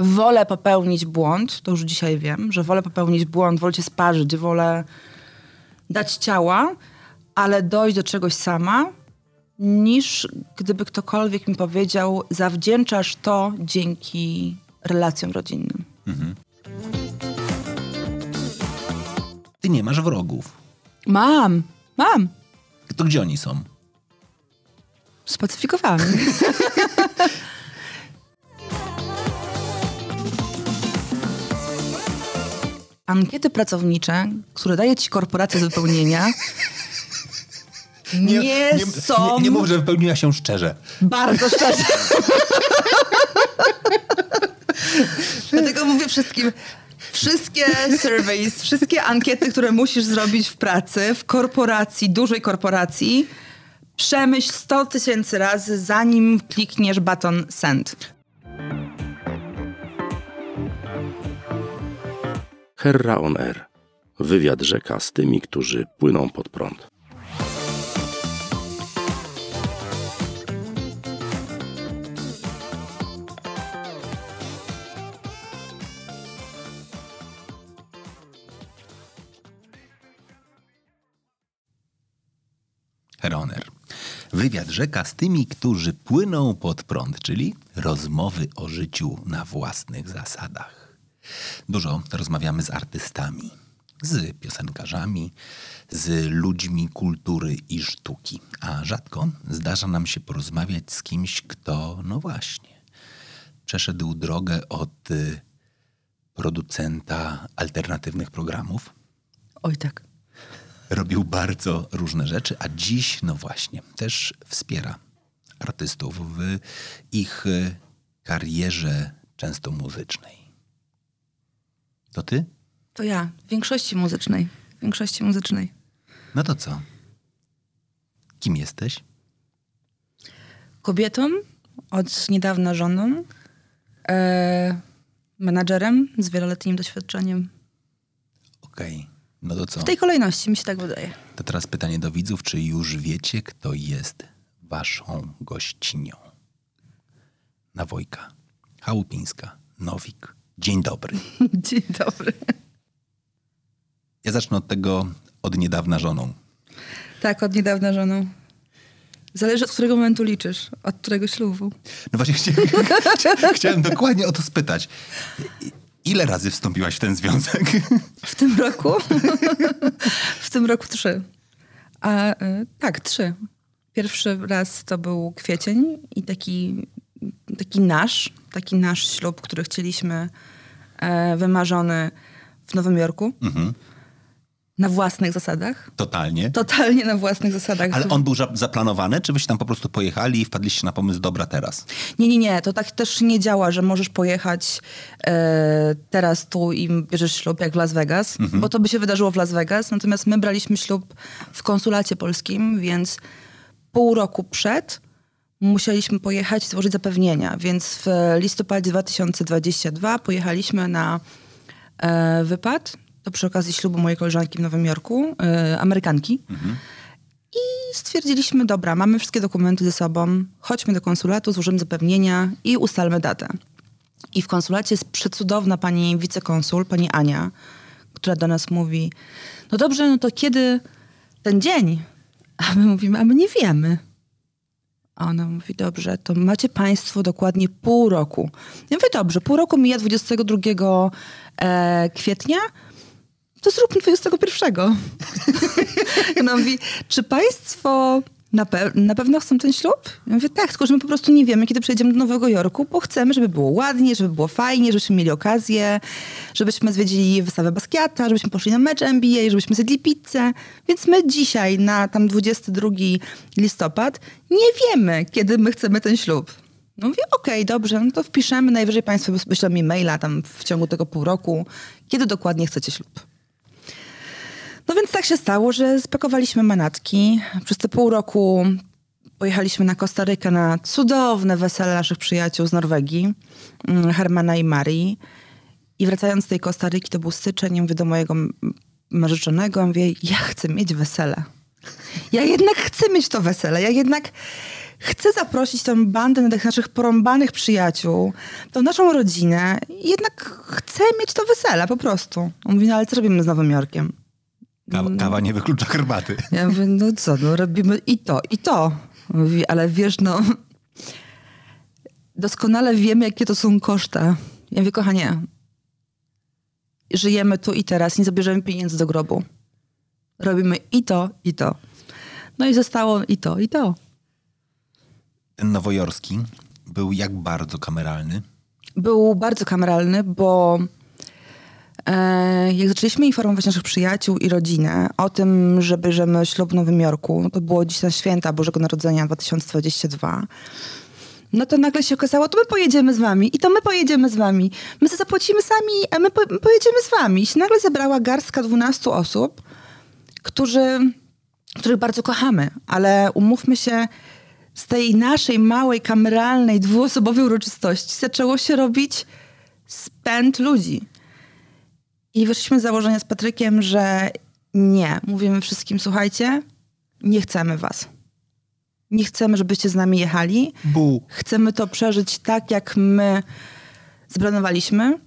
wolę popełnić błąd, to już dzisiaj wiem, że wolę popełnić błąd, wolę cię sparzyć, wolę dać ciała, ale dojść do czegoś sama, niż gdyby ktokolwiek mi powiedział, zawdzięczasz to dzięki relacjom rodzinnym. Ty nie masz wrogów. Mam, mam. To gdzie oni są? Spacyfikowany. Ankiety pracownicze, które daje ci korporacja do wypełnienia, nie, są Nie, nie mów, że wypełniła się szczerze. bardzo szczerze. Dlatego mówię wszystkim, wszystkie surveys, wszystkie ankiety, które musisz zrobić w pracy, w korporacji, dużej korporacji, przemyśl 100 tysięcy razy, zanim klikniesz baton send. Herra on Air. Wywiad rzeka z tymi, którzy płyną pod prąd. Heroner. Wywiad rzeka z tymi, którzy płyną pod prąd, czyli rozmowy o życiu na własnych zasadach. Dużo rozmawiamy z artystami, z piosenkarzami, z ludźmi kultury i sztuki, a rzadko zdarza nam się porozmawiać z kimś, kto, no właśnie, przeszedł drogę od y, producenta alternatywnych programów, Oj tak. robił bardzo różne rzeczy, a dziś, no właśnie, też wspiera artystów w ich y, karierze często muzycznej. To ty? To ja, w większości muzycznej. W większości muzycznej. No to co? Kim jesteś? Kobietą, od niedawna żoną, e, menadżerem z wieloletnim doświadczeniem. Okej, no to co? W tej kolejności mi się tak wydaje. To teraz pytanie do widzów, czy już wiecie, kto jest waszą gościnią? Nawojka, Chałupińska, Nowik. Dzień dobry. Dzień dobry. Ja zacznę od tego od niedawna żoną. Tak, od niedawna żoną. Zależy od którego momentu liczysz, od którego ślubu. No właśnie chciałem, chciałem dokładnie o to spytać. Ile razy wstąpiłaś w ten związek? W tym roku? w tym roku trzy. A y, tak, trzy. Pierwszy raz to był kwiecień i taki, taki nasz, taki nasz ślub, który chcieliśmy e, wymarzony w Nowym Jorku. Na własnych zasadach. Totalnie. Totalnie na własnych zasadach. Ale on był za- zaplanowany, czy wyście tam po prostu pojechali i wpadliście na pomysł, dobra, teraz? Nie, nie, nie. To tak też nie działa, że możesz pojechać e, teraz tu i bierzesz ślub jak w Las Vegas, bo to by się wydarzyło w Las Vegas. Natomiast my braliśmy ślub w konsulacie polskim, więc pół roku przed musieliśmy pojechać i złożyć zapewnienia. Więc w listopadzie 2022 pojechaliśmy na e, wypad. To przy okazji ślubu mojej koleżanki w Nowym Jorku, e, Amerykanki. I stwierdziliśmy, dobra, mamy wszystkie dokumenty ze sobą, chodźmy do konsulatu, złożymy zapewnienia i ustalmy datę. I w konsulacie jest przecudowna pani wicekonsul, pani Ania, która do nas mówi, no dobrze, no to kiedy ten dzień? A my mówimy, a my nie wiemy. A ona mówi, dobrze, to macie państwo dokładnie pół roku. Ja mówię, dobrze, pół roku mija 22 e, kwietnia, to zróbmy 21. I ona mówi, czy państwo na, pe- na pewno chcą ten ślub? Ja mówię, tak, tylko że my po prostu nie wiemy, kiedy przejdziemy do Nowego Jorku, bo chcemy, żeby było ładnie, żeby było fajnie, żebyśmy mieli okazję, żebyśmy zwiedzili wystawę Basquiata, żebyśmy poszli na mecz NBA, żebyśmy zjedli pizzę. Więc my dzisiaj, na tam 22 listopad, nie wiemy, kiedy my chcemy ten ślub. No mówię, okej, dobrze, no to wpiszemy, najwyżej państwo wyślą mi maila tam w ciągu tego pół roku, kiedy dokładnie chcecie ślub. No więc tak się stało, że spakowaliśmy manatki. Przez te pół roku pojechaliśmy na Kostarykę na cudowne wesele naszych przyjaciół z Norwegii, mm, Hermana i Marii. I wracając z tej Kostaryki, to był styczeń, ja mówię do mojego narzeczonego, mówię, ja chcę mieć wesele. Ja jednak chcę mieć to wesele, ja jednak chcę zaprosić tę bandę tych naszych porąbanych przyjaciół, tą naszą rodzinę jednak chcę mieć to wesele po prostu. On mówi, no ale co robimy z Nowym Jorkiem? Kawa, kawa nie wyklucza herbaty. Ja mówię, no co, no robimy i to, i to. Mówi, ale wiesz, no doskonale wiemy, jakie to są koszty. Ja mówię, kochanie, żyjemy tu i teraz, nie zabierzemy pieniędzy do grobu. Robimy i to, i to. No i zostało i to, i to. Ten nowojorski był jak bardzo kameralny. Był bardzo kameralny, bo jak zaczęliśmy informować naszych przyjaciół i rodzinę o tym, że bierzemy ślub w Nowym Jorku, to było dziś na święta Bożego Narodzenia 2022, no to nagle się okazało, to my pojedziemy z wami i to my pojedziemy z wami. My zapłacimy sami, a my po, pojedziemy z wami. I się nagle zebrała garstka 12 osób, którzy, których bardzo kochamy, ale umówmy się, z tej naszej małej, kameralnej, dwuosobowej uroczystości zaczęło się robić spęd ludzi. I wyszliśmy z założenia z Patrykiem, że nie. Mówimy wszystkim, słuchajcie, nie chcemy was. Nie chcemy, żebyście z nami jechali. Bu. Chcemy to przeżyć tak, jak my zaplanowaliśmy.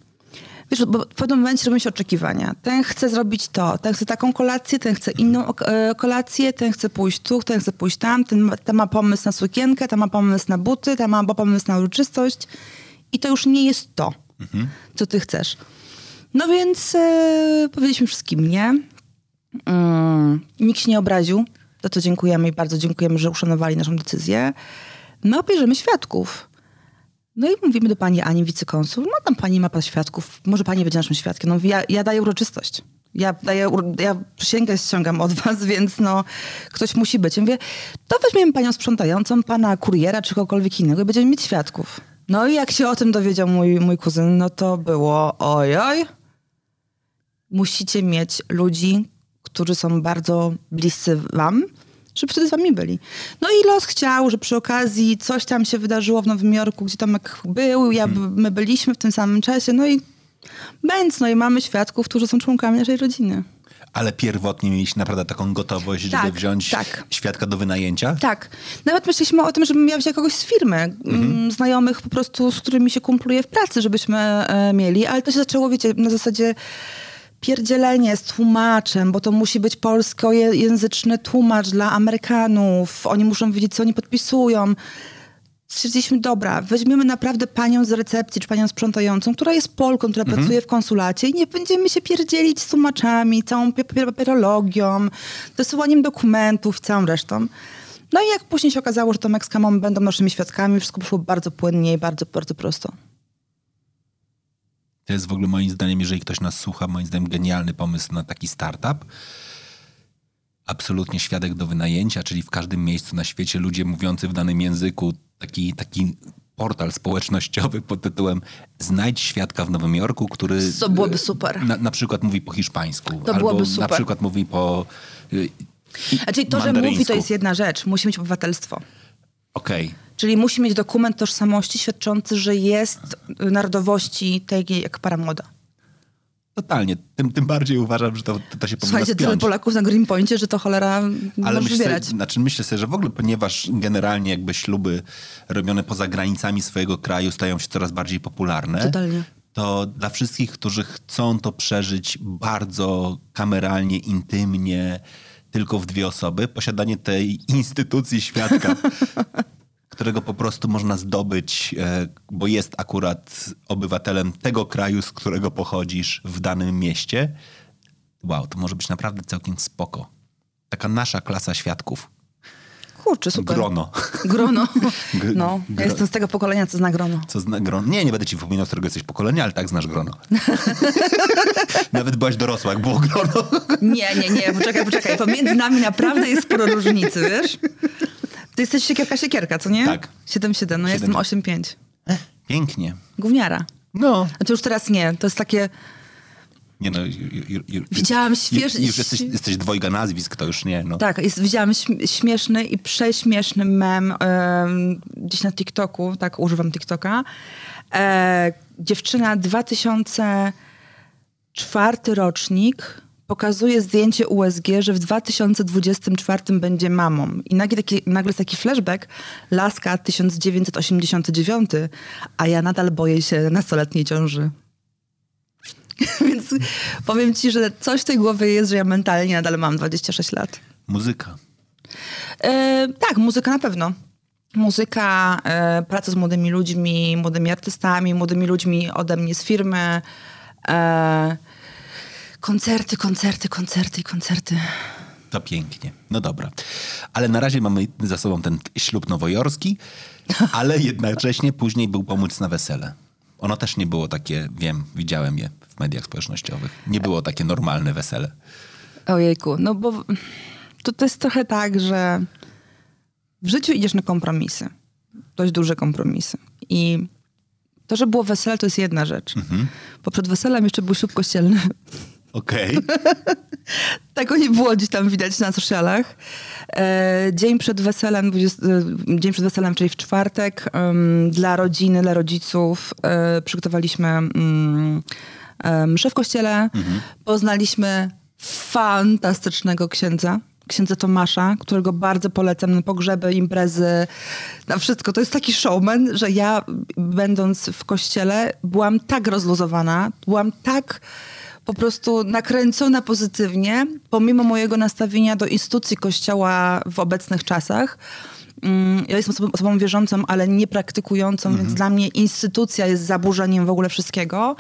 Wiesz, bo w pewnym momencie robią się oczekiwania. Ten chce zrobić to, ten chce taką kolację, ten chce inną e, kolację, ten chce pójść tu, ten chce pójść tam, ten, ma- ten ma pomysł na sukienkę, ten ma pomysł na buty, ten ma pomysł na uroczystość. I to już nie jest to, co ty chcesz. No więc e, powiedzieliśmy wszystkim nie. Mm, nikt się nie obraził. Za to dziękujemy i bardzo dziękujemy, że uszanowali naszą decyzję. No, bierzemy świadków. No i mówimy do pani Ani, wicekonsul, no tam pani ma pan świadków, może pani będzie naszym świadkiem. No, ja, ja daję uroczystość. Ja, daję, ja przysięgę ściągam od was, więc no, ktoś musi być. Ja mówię, to weźmiemy panią sprzątającą, pana kuriera czy kogokolwiek innego i będziemy mieć świadków. No i jak się o tym dowiedział mój, mój kuzyn, no to było ojoj. Musicie mieć ludzi, którzy są bardzo bliscy wam, żeby wtedy z wami byli. No i los chciał, że przy okazji coś tam się wydarzyło w Nowym Jorku, gdzie Tomek był, ja, my byliśmy w tym samym czasie, no i bęc, no i mamy świadków, którzy są członkami naszej rodziny. Ale pierwotnie mieliście naprawdę taką gotowość, żeby Tak, wziąć tak. świadka do wynajęcia? Tak. Nawet myśleliśmy o tym, żebym miała wziąć kogoś z firmy, mm, znajomych po prostu, z którymi się kumpluję w pracy, żebyśmy e, mieli, ale to się zaczęło, wiecie, na zasadzie pierdzielenie z tłumaczem, bo to musi być polskojęzyczny tłumacz dla Amerykanów. Oni muszą wiedzieć, co oni podpisują. Stwierdziliśmy, dobra, weźmiemy naprawdę panią z recepcji, czy panią sprzątającą, która jest Polką, która pracuje w konsulacie i nie będziemy się pierdzielić z tłumaczami, całą papier- papierologią, dosyłaniem dokumentów, całą resztą. No i jak później się okazało, że Tomek z Kamą będą naszymi świadkami, wszystko poszło bardzo płynnie i bardzo, bardzo prosto. To jest w ogóle moim zdaniem, jeżeli ktoś nas słucha, moim zdaniem genialny pomysł na taki startup. Absolutnie świadek do wynajęcia, czyli w każdym miejscu na świecie ludzie mówiący w danym języku, taki, taki portal społecznościowy pod tytułem Znajdź świadka w Nowym Jorku, który To byłoby super. na, na przykład mówi po hiszpańsku. To albo byłoby na super. przykład mówi po Znaczy to, że mówi, to jest jedna rzecz. Musi mieć obywatelstwo. Okej. Czyli musi mieć dokument tożsamości świadczący, że jest narodowości tej jak para młoda. Totalnie. Tym, tym bardziej uważam, że to, to się powinno Słuchajcie, tyle. Polaków na Green Pointie, że to cholera Ale może myślę, wybierać. znaczy myślę sobie, że w ogóle, ponieważ generalnie jakby śluby robione poza granicami swojego kraju stają się coraz bardziej popularne, Totalnie. to dla wszystkich, którzy chcą to przeżyć bardzo kameralnie, intymnie, tylko w dwie osoby, posiadanie tej instytucji świadka, którego po prostu można zdobyć, e, bo jest akurat obywatelem tego kraju, z którego pochodzisz w danym mieście. Wow, to może być naprawdę całkiem spoko. Taka nasza klasa świadków. Kurczę, super. Grono. Grono. Gr- No, ja gro- jestem z tego pokolenia, co zna grono. Co zna grono? Nie, nie będę ci wypominał, z którego jesteś pokolenia, ale tak znasz grono. Nawet byłaś dorosła, jak było grono. Nie, nie, nie, poczekaj, poczekaj. Pomiędzy nami naprawdę jest sporo różnicy, wiesz? Ty jesteś siekierka, siekierka, co nie? Tak. 7-7, no ja jestem 8-5. Pięknie. Gówniara. No. A to już teraz nie, to jest takie... Nie no, ju, ju, Widziałam śwież- Już jesteś, jesteś dwojga nazwisk, to już nie, no. Tak, jest, widziałam śm- śmieszny i prześmieszny mem em, gdzieś na TikToku, tak używam TikToka. E, dziewczyna 2004 rocznik, pokazuje zdjęcie USG, że w 2024 będzie mamą. I nagle, taki, nagle jest taki flashback, laska 1989, a ja nadal boję się nastoletniej ciąży. Więc powiem ci, że coś w tej głowie jest, że ja mentalnie nadal mam 26 lat. Muzyka. E, tak, muzyka na pewno. Muzyka, e, praca z młodymi ludźmi, młodymi artystami, młodymi ludźmi ode mnie z firmy. E, koncerty, koncerty, koncerty i koncerty. To pięknie. No dobra. Ale na razie mamy za sobą ten ślub nowojorski, ale jednocześnie później był pomóc na wesele. Ono też nie było takie, wiem, widziałem je w mediach społecznościowych. Nie było takie normalne wesele. Ojejku, no bo to, to jest trochę tak, że w życiu idziesz na kompromisy. Dość duże kompromisy. I to, że było wesele, to jest jedna rzecz. Mhm. Bo przed weselem jeszcze był ślub kościelny. Okej. Tego nie było gdzieś tam widać na socialach. E, dzień przed weselem, 20, e, dzień przed weselem, czyli w czwartek, em, dla rodziny, dla rodziców e, przygotowaliśmy e, mszę w kościele. Poznaliśmy fantastycznego księdza. Księdza Tomasza, którego bardzo polecam na pogrzeby, imprezy, na wszystko. To jest taki showman, że ja będąc w kościele byłam tak rozluzowana, byłam tak po prostu nakręcona pozytywnie, pomimo mojego nastawienia do instytucji kościoła w obecnych czasach. Mm, Ja jestem osobą, osobą wierzącą, ale nie praktykującą, więc dla mnie instytucja jest zaburzeniem w ogóle wszystkiego.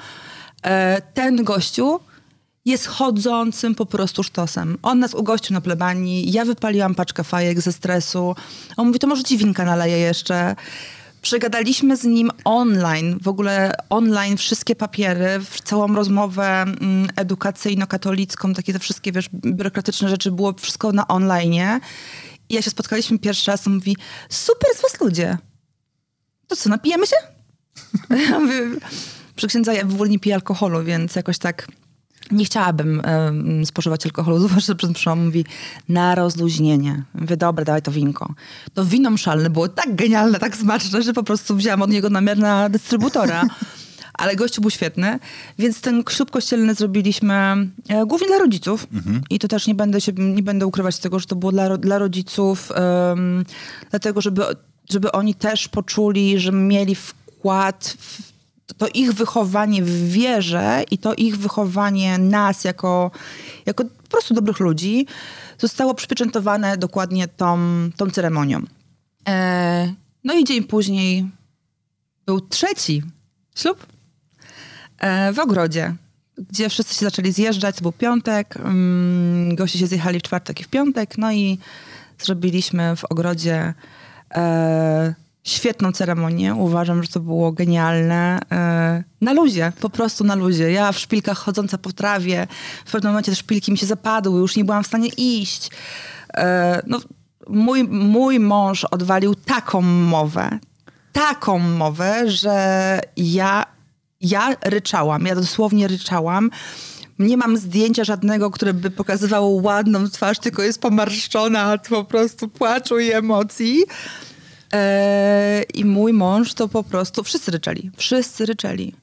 E, Ten gościu jest chodzącym po prostu sztosem. On nas ugościł na plebanii, ja wypaliłam paczkę fajek ze stresu. On mówi, to może ci winka naleje jeszcze. Przegadaliśmy z nim online, w ogóle online wszystkie papiery, całą rozmowę mm, edukacyjno-katolicką, takie te wszystkie, wiesz, biurokratyczne rzeczy, było wszystko na online. I jak się spotkaliśmy pierwszy raz, on mówi, super z was ludzie. To co, napijemy się? Ja mówię, Przy księdza ja w ogóle nie piję alkoholu, więc jakoś tak nie chciałabym em, spożywać alkoholu, zwłaszcza że przed mszą mówi na rozluźnienie. Mówię, dobra, dawaj to winko. To wino mszalne było tak genialne, tak smaczne, że po prostu wzięłam od niego namiar na dystrybutora. Ale gościu był świetny, więc ten ślub kościelny zrobiliśmy e, głównie dla rodziców. I to też nie będę, się, nie będę ukrywać tego, że to było dla, dla rodziców, em, dlatego żeby, żeby oni też poczuli, że mieli wkład w to ich wychowanie w wierze i to ich wychowanie nas jako, jako po prostu dobrych ludzi zostało przypieczętowane dokładnie tą, tą ceremonią. E, no i dzień później był trzeci ślub e, w ogrodzie, gdzie wszyscy się zaczęli zjeżdżać. To był piątek, mm, goście się zjechali w czwartek i w piątek, no i zrobiliśmy w ogrodzie e, świetną ceremonię. Uważam, że to było genialne. E, na luzie, po prostu na luzie. Ja w szpilkach chodząca po trawie, w pewnym momencie te szpilki mi się zapadły, już nie byłam w stanie iść. E, no, mój, mój mąż odwalił taką mowę, taką mowę, że ja, ja ryczałam, ja dosłownie ryczałam. Nie mam zdjęcia żadnego, które by pokazywało ładną twarz, tylko jest pomarszczona od po prostu płaczu i emocji. Eee, I mój mąż to po prostu, wszyscy ryczeli, wszyscy ryczeli.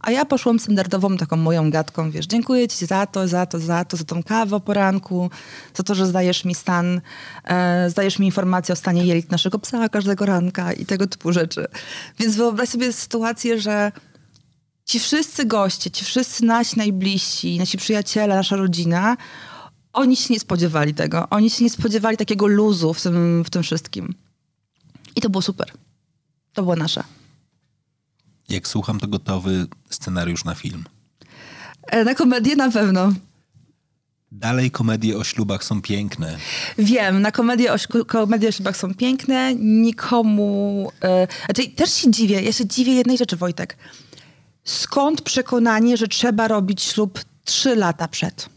A ja poszłam standardową taką moją gadką, wiesz, dziękuję ci za to, za to, za to, za tą kawę o poranku, za to, że zdajesz mi stan, e, zdajesz mi informację o stanie jelit naszego psa każdego ranka i tego typu rzeczy. Więc wyobraź sobie sytuację, że ci wszyscy goście, ci wszyscy nasi najbliżsi, nasi przyjaciele, nasza rodzina, oni się nie spodziewali tego. Oni się nie spodziewali takiego luzu w tym, w tym wszystkim. I to było super. To było nasze. Jak słucham, to gotowy scenariusz na film. E, Na komedię na pewno. Dalej komedie o ślubach są piękne. Wiem, na komedie o, komedie o ślubach są piękne. Nikomu... E, znaczy, też się dziwię. Ja się dziwię jednej rzeczy, Wojtek. Skąd przekonanie, że trzeba robić ślub trzy lata przed?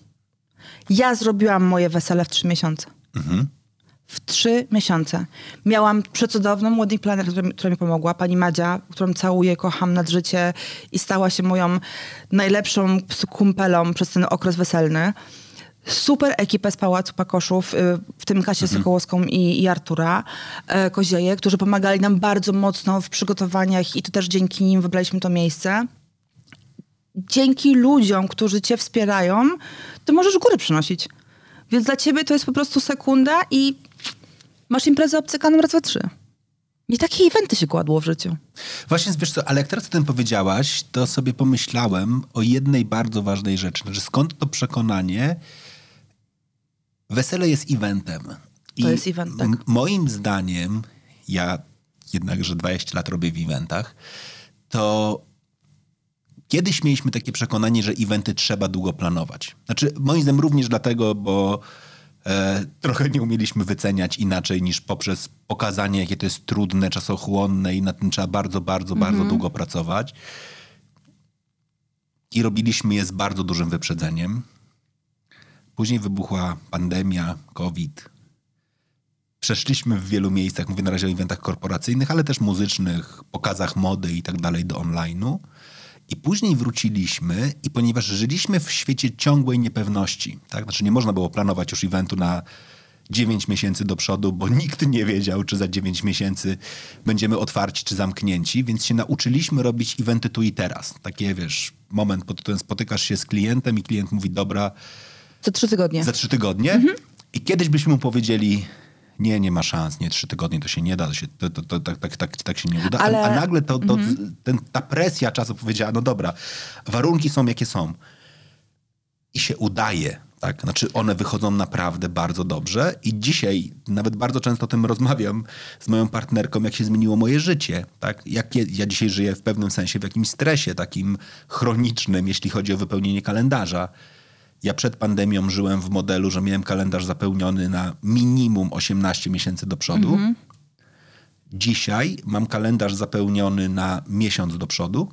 Ja zrobiłam moje wesele w trzy miesiące. W trzy miesiące. Miałam przecudowną wedding planner, która, mi- która mi pomogła, pani Madzia, którą całuję, kocham nad życie i stała się moją najlepszą kumpelą przez ten okres weselny. Super ekipę z Pałacu Pakoszów, y, w tym Kasię Sokołowską i, i Artura e, Kozieje, którzy pomagali nam bardzo mocno w przygotowaniach i to też dzięki nim wybraliśmy to miejsce dzięki ludziom, którzy cię wspierają, to możesz góry przynosić. Więc dla ciebie to jest po prostu sekunda i masz imprezę obcykaną raz, dwa, trzy. Nie takie eventy się kładło w życiu. Właśnie, wiesz co, ale jak teraz o tym powiedziałaś, to sobie pomyślałem o jednej bardzo ważnej rzeczy. Znaczy, skąd to przekonanie? Wesele jest eventem. To jest event, tak. Moim zdaniem, ja jednakże 20 lat robię w eventach, to kiedyś mieliśmy takie przekonanie, że eventy trzeba długo planować. Znaczy, moim zdaniem również dlatego, bo e, trochę nie umieliśmy wyceniać inaczej niż poprzez pokazanie, jakie to jest trudne, czasochłonne i na tym trzeba bardzo, bardzo, bardzo długo pracować. I robiliśmy je z bardzo dużym wyprzedzeniem. Później wybuchła pandemia, COVID. Przeszliśmy w wielu miejscach, mówię na razie o eventach korporacyjnych, ale też muzycznych, pokazach mody i tak dalej do online'u. I później wróciliśmy i ponieważ żyliśmy w świecie ciągłej niepewności, tak? Znaczy nie można było planować już eventu na 9 miesięcy do przodu, bo nikt nie wiedział, czy za 9 miesięcy będziemy otwarci, czy zamknięci, więc się nauczyliśmy robić eventy tu i teraz. Takie, wiesz, moment pod tytułem spotykasz się z klientem i klient mówi, dobra, Co trzy tygodnie. za trzy tygodnie. I kiedyś byśmy mu powiedzieli, nie, nie ma szans, nie, trzy tygodnie to się nie da, to się, to, to, to, tak, tak, tak, tak się nie uda. A- Ale- A, nagle to, to, ten, ta presja czasu powiedziała, no dobra, warunki są jakie są. I się udaje. Tak? Znaczy one wychodzą naprawdę bardzo dobrze i dzisiaj nawet bardzo często o tym rozmawiam z moją partnerką, jak się zmieniło moje życie. Tak? Jak je, ja dzisiaj żyję w pewnym sensie w jakimś stresie takim chronicznym, jeśli chodzi o wypełnienie kalendarza. Ja przed pandemią żyłem w modelu, że miałem kalendarz zapełniony na minimum 18 miesięcy do przodu. Dzisiaj mam kalendarz zapełniony na miesiąc do przodu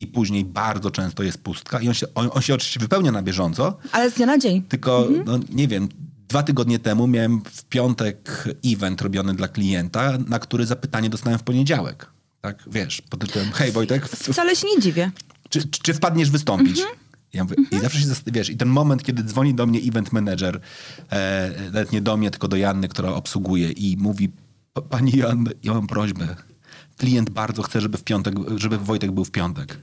i później bardzo często jest pustka i on się, on, on się oczywiście wypełnia na bieżąco, Ale z dnia na dzień. tylko no, nie wiem, dwa tygodnie temu miałem w piątek event robiony dla klienta, na który zapytanie dostałem w poniedziałek. Tak, wiesz, pod tytułem, hej Wojtek, Wcale się nie dziwię. czy, czy, czy wpadniesz wystąpić? Ja mówię, I zawsze się wiesz, i ten moment, kiedy dzwoni do mnie event manager, e, nawet nie do mnie, tylko do Janny, która obsługuje i mówi, "Pa- pani ja mam prośbę. Klient bardzo chce, żeby w piątek, żeby Wojtek był w piątek.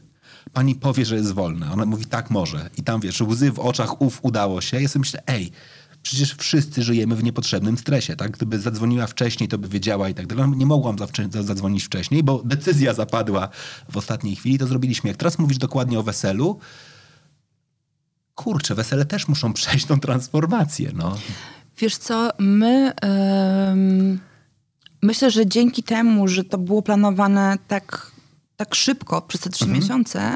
Pani powie, że jest wolna. Ona mówi, tak może. I tam, wiesz, łzy w oczach, uf, udało się. Ja sobie myślę, ej, przecież wszyscy żyjemy w niepotrzebnym stresie, tak? Gdyby zadzwoniła wcześniej, to by wiedziała i tak dalej. Nie mogłam zadzwonić wcześniej, bo decyzja zapadła w ostatniej chwili, to zrobiliśmy. Jak teraz mówisz dokładnie o weselu, kurczę, wesele też muszą przejść tą transformację, no. Wiesz co, my... myślę, że dzięki temu, że to było planowane tak, tak szybko, przez te trzy miesiące,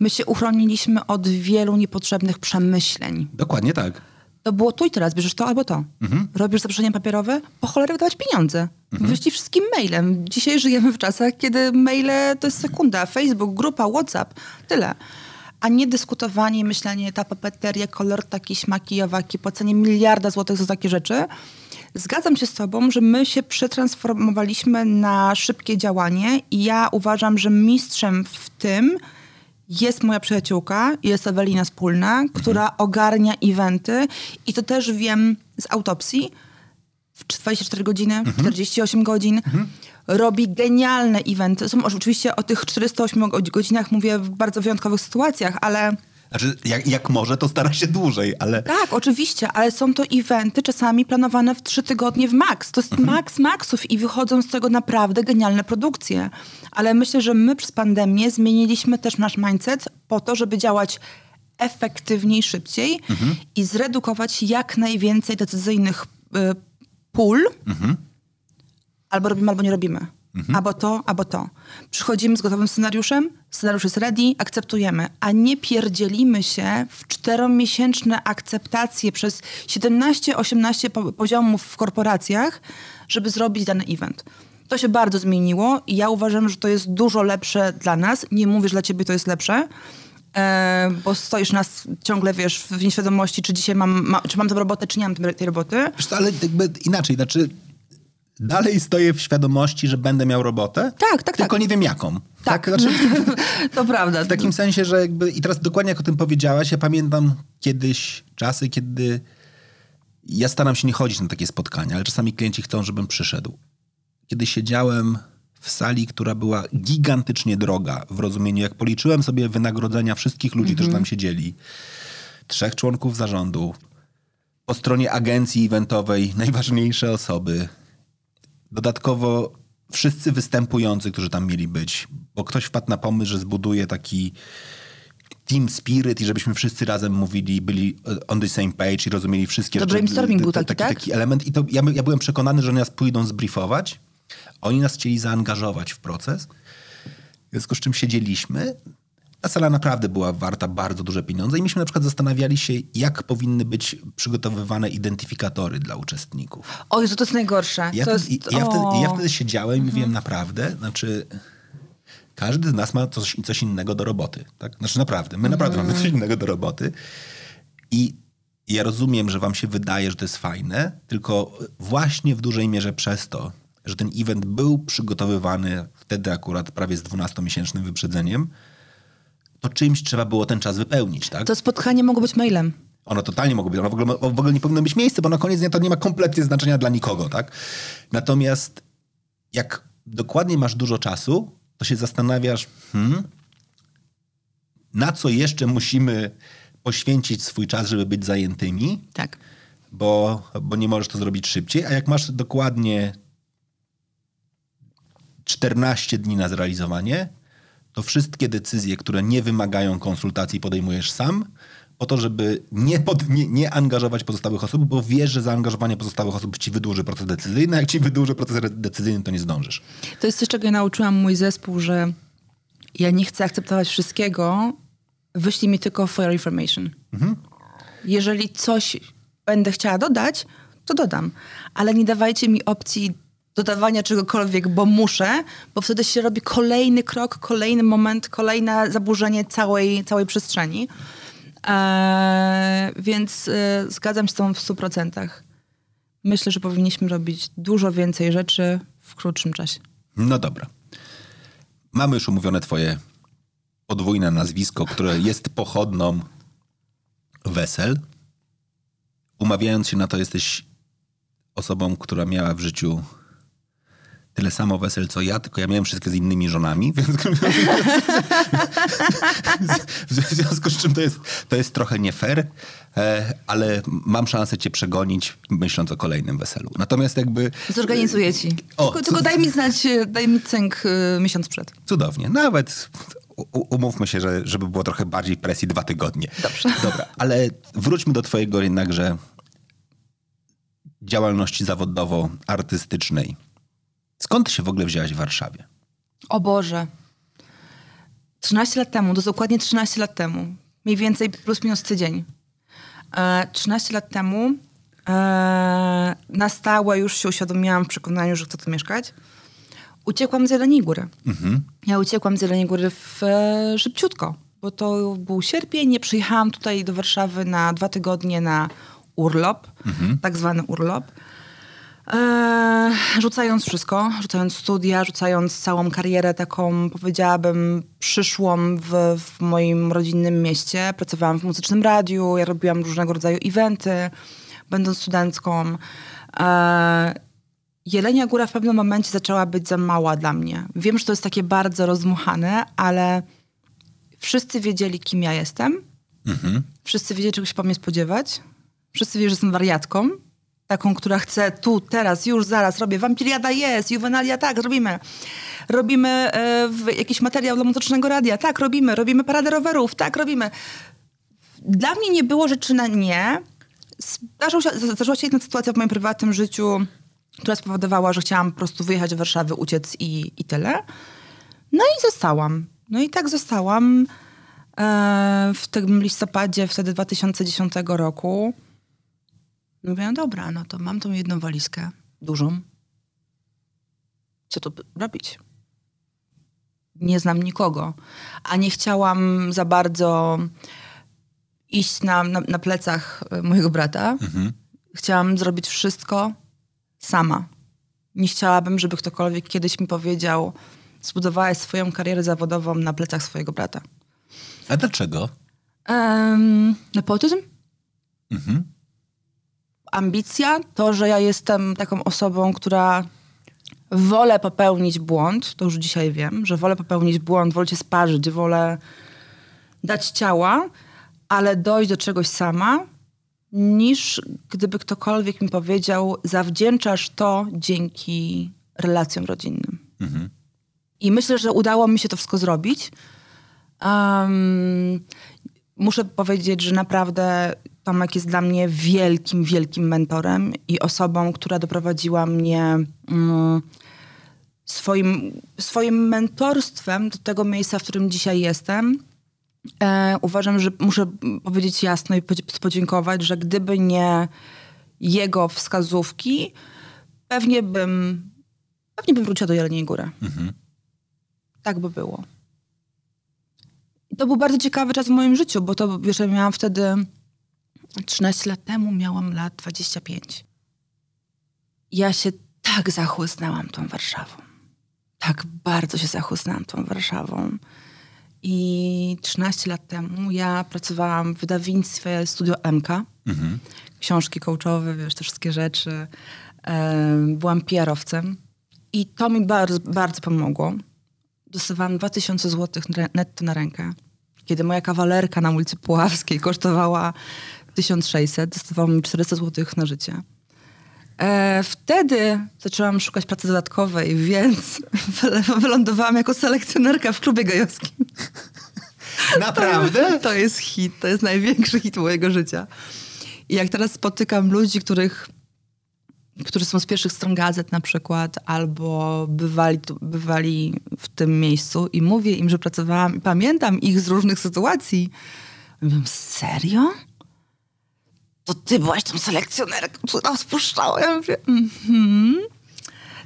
my się uchroniliśmy od wielu niepotrzebnych przemyśleń. Dokładnie tak. To było tu i teraz, bierzesz to albo to. Robisz zaproszenie papierowe, po cholerę wydawać pieniądze. Wyślij wszystkim mailem. Dzisiaj żyjemy w czasach, kiedy maile to jest sekunda. Facebook, grupa, WhatsApp, tyle. A nie dyskutowanie i myślenie, ta papeteria, kolor taki, śmaki, owaki, płacenie miliarda złotych za takie rzeczy. Zgadzam się z tobą, że my się przetransformowaliśmy na szybkie działanie i ja uważam, że mistrzem w tym jest moja przyjaciółka, jest Ewelina Wspólna, która ogarnia eventy i to też wiem z autopsji. W 24 godziny, w 48 godzin. Robi genialne eventy. Są oczywiście o tych 408 go- godzinach mówię w bardzo wyjątkowych sytuacjach, ale Znaczy, jak, jak może, to stara się dłużej, ale tak, oczywiście, ale są to eventy czasami planowane w trzy tygodnie w max. To jest max maxów i wychodzą z tego naprawdę genialne produkcje. Ale myślę, że my przez pandemię zmieniliśmy też nasz mindset po to, żeby działać efektywniej, szybciej i zredukować jak najwięcej decyzyjnych y, pól. Albo robimy, albo nie robimy. Albo to, albo to. Przychodzimy z gotowym scenariuszem, scenariusz jest ready, akceptujemy, a nie pierdzielimy się w czteromiesięczne akceptacje przez 17-18 po- poziomów w korporacjach, żeby zrobić dany event. To się bardzo zmieniło i ja uważam, że to jest dużo lepsze dla nas. Nie mówię, że dla ciebie to jest lepsze, e, bo stoisz nas ciągle, wiesz, w nieświadomości, czy dzisiaj mam, ma, czy mam tę robotę, czy nie mam tej tej roboty. wiesz co, ale jakby inaczej, znaczy dalej stoję w świadomości, że będę miał robotę, Tak, tak, tylko tak. nie wiem jaką. Tak. Znaczy, to prawda. w takim sensie, że jakby, i teraz dokładnie jak o tym powiedziałaś, ja pamiętam kiedyś czasy, kiedy ja staram się nie chodzić na takie spotkania, ale czasami klienci chcą, żebym przyszedł. Kiedy siedziałem w sali, która była gigantycznie droga w rozumieniu, jak policzyłem sobie wynagrodzenia wszystkich ludzi, którzy tam siedzieli, trzech członków zarządu, po stronie agencji eventowej najważniejsze osoby, dodatkowo wszyscy występujący, którzy tam mieli być, bo ktoś wpadł na pomysł, że zbuduje taki team spirit i żebyśmy wszyscy razem mówili, byli on the same page i rozumieli wszystkie To brainstorming był taki, taki, tak? taki element. I to ja, ja byłem przekonany, że oni nas pójdą zbriefować. Oni nas chcieli zaangażować w proces. W związku z czym siedzieliśmy. Ta sala naprawdę była warta bardzo duże pieniądze i myśmy na przykład zastanawiali się, jak powinny być przygotowywane identyfikatory dla uczestników. Oj, to jest najgorsze. Ja, to wtedy, jest, ja, wtedy. Mhm. ja wtedy siedziałem i mówiłem naprawdę, znaczy każdy z nas ma coś, coś innego do roboty. Tak? Znaczy naprawdę, my naprawdę Mhm. mamy coś innego do roboty i ja rozumiem, że wam się wydaje, że to jest fajne, tylko właśnie w dużej mierze przez to, że ten event był przygotowywany wtedy akurat prawie z 12-miesięcznym wyprzedzeniem, to czymś trzeba było ten czas wypełnić, tak? To spotkanie mogło być mailem. Ono totalnie mogło być, ono w ogóle, w ogóle nie powinno być miejsce, bo na koniec dnia to nie ma kompletnie znaczenia dla nikogo, tak? Natomiast jak dokładnie masz dużo czasu, to się zastanawiasz, hmm, na co jeszcze musimy poświęcić swój czas, żeby być zajętymi, Tak. bo, bo nie możesz to zrobić szybciej, a jak masz dokładnie 14 dni na zrealizowanie, to wszystkie decyzje, które nie wymagają konsultacji, podejmujesz sam, po to, żeby nie, pod, nie, nie angażować pozostałych osób, bo wiesz, że zaangażowanie pozostałych osób ci wydłuży proces decyzyjny, a jak ci wydłuży proces decyzyjny, to nie zdążysz. To jest coś, czego ja nauczyłam mój zespół, że ja nie chcę akceptować wszystkiego, wyślij mi tylko for information. Jeżeli coś będę chciała dodać, to dodam. Ale nie dawajcie mi opcji dodawania czegokolwiek, bo muszę, bo wtedy się robi kolejny krok, kolejny moment, kolejne zaburzenie całej, całej przestrzeni. Eee, więc e, zgadzam się z tobą w 100%. Myślę, że powinniśmy robić dużo więcej rzeczy w krótszym czasie. No dobra. Mamy już umówione twoje podwójne nazwisko, które jest pochodną wesel. Umawiając się na to, jesteś osobą, która miała w życiu tyle samo wesel, co ja, tylko ja miałem wszystkie z innymi żonami, więc w związku z czym to jest, to jest trochę nie fair, e, ale mam szansę cię przegonić, myśląc o kolejnym weselu. Natomiast jakby... Zorganizuję ci. O, tylko, tylko daj mi znać, e, daj mi cynk miesiąc przed. Cudownie. Nawet umówmy się, że, żeby było trochę bardziej presji dwa tygodnie. Dobrze. Dobra, ale wróćmy do twojego jednakże działalności zawodowo-artystycznej. Skąd się w ogóle wzięłaś w Warszawie? O Boże. 13 lat temu, to dokładnie 13 lat temu. Mniej więcej plus minus tydzień. E, 13 lat temu e, na stałe już się uświadomiłam w przekonaniu, że chcę tu mieszkać. Uciekłam z Jeleniej Góry. Ja uciekłam z Jeleniej Góry w, e, szybciutko, bo to był sierpień. Nie przyjechałam tutaj do Warszawy na dwa tygodnie na urlop, tak zwany urlop. Eee, rzucając wszystko, rzucając studia, rzucając całą karierę taką, powiedziałabym, przyszłą w, w moim rodzinnym mieście. Pracowałam w muzycznym radiu, ja robiłam różnego rodzaju eventy, będąc studentką. Eee, Jelenia Góra w pewnym momencie zaczęła być za mała dla mnie. Wiem, że to jest takie bardzo rozmuchane, ale wszyscy wiedzieli, kim ja jestem. Wszyscy wiedzieli, czego się po mnie spodziewać. Wszyscy wiedzieli, że jestem wariatką. Taką, która chce tu, teraz, już, zaraz. Robię wampiriada, jest, juwenalia, tak, robimy. Robimy e, jakiś materiał dla muzycznego radia, tak, robimy. Robimy paradę rowerów, tak, robimy. Dla mnie nie było rzeczy na nie. Zdarzył się, zdarzyła się jedna sytuacja w moim prywatnym życiu, która spowodowała, że chciałam po prostu wyjechać do Warszawy, uciec i, i tyle. No i zostałam. No i tak zostałam e, w tym listopadzie wtedy 2010 roku. Mówię, no dobra, no to mam tą jedną walizkę, dużą. Co tu robić? Nie znam nikogo, a nie chciałam za bardzo iść na, na, na plecach e, mojego brata. Chciałam zrobić wszystko sama. Nie chciałabym, żeby ktokolwiek kiedyś mi powiedział, zbudowałaś swoją karierę zawodową na plecach swojego brata. A dlaczego? Um, nepotyzm? Ambicja, to, że ja jestem taką osobą, która wolę popełnić błąd, to już dzisiaj wiem, że wolę popełnić błąd, wolę się sparzyć, wolę dać ciała, ale dojść do czegoś sama, niż gdyby ktokolwiek mi powiedział, zawdzięczasz to dzięki relacjom rodzinnym. I myślę, że udało mi się to wszystko zrobić. Um, muszę powiedzieć, że naprawdę Tomek jest dla mnie wielkim, wielkim mentorem i osobą, która doprowadziła mnie um, swoim, swoim mentorstwem do tego miejsca, w którym dzisiaj jestem. E, uważam, że muszę powiedzieć jasno i podziękować, że gdyby nie jego wskazówki, pewnie bym, pewnie bym wróciła do Jeleniej Góry. Mhm. Tak by było. I to był bardzo ciekawy czas w moim życiu, bo to, wiesz, ja miałam wtedy 13 lat temu, miałam lat 25. Ja się tak zachłysnęłam tą Warszawą. Tak bardzo się zachłysnęłam tą Warszawą. I 13 lat temu ja pracowałam w wydawnictwie Studio MK. Mhm. Książki coachowe, wiesz, te wszystkie rzeczy. Byłam PR-owcem. I to mi bardzo, bardzo pomogło. Dostawałam 2000 zł netto na rękę. Kiedy moja kawalerka na ulicy Puławskiej kosztowała 1600, dostawałam mi 400 zł na życie. E, wtedy zaczęłam szukać pracy dodatkowej, więc wylądowałam jako selekcjonerka w klubie gejowskim. Naprawdę? To, to jest hit, to jest największy hit mojego życia. I jak teraz spotykam ludzi, których, którzy są z pierwszych stron gazet na przykład, albo bywali, bywali w tym miejscu i mówię im, że pracowałam i pamiętam ich z różnych sytuacji, mówię, serio? To ty byłaś tą selekcjonerką, która spuszczała. Ja mówię, mhm.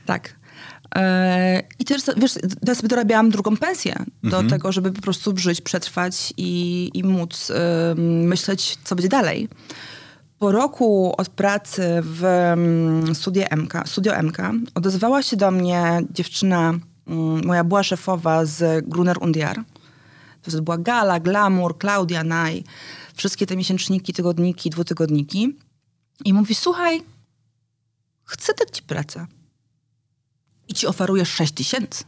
Tak. E, I też, wiesz, ja sobie dorabiałam drugą pensję do mhm. tego, żeby po prostu żyć, przetrwać i, i móc myśleć, co będzie dalej. Po roku od pracy w studio MK, studio MK odezwała się do mnie dziewczyna, moja była szefowa z Gruner Undiar. To była Gala, Glamour, Claudia Naj wszystkie te miesięczniki, tygodniki, dwutygodniki i mówi, słuchaj, chcę dać ci pracę i ci oferuję 6 tysięcy.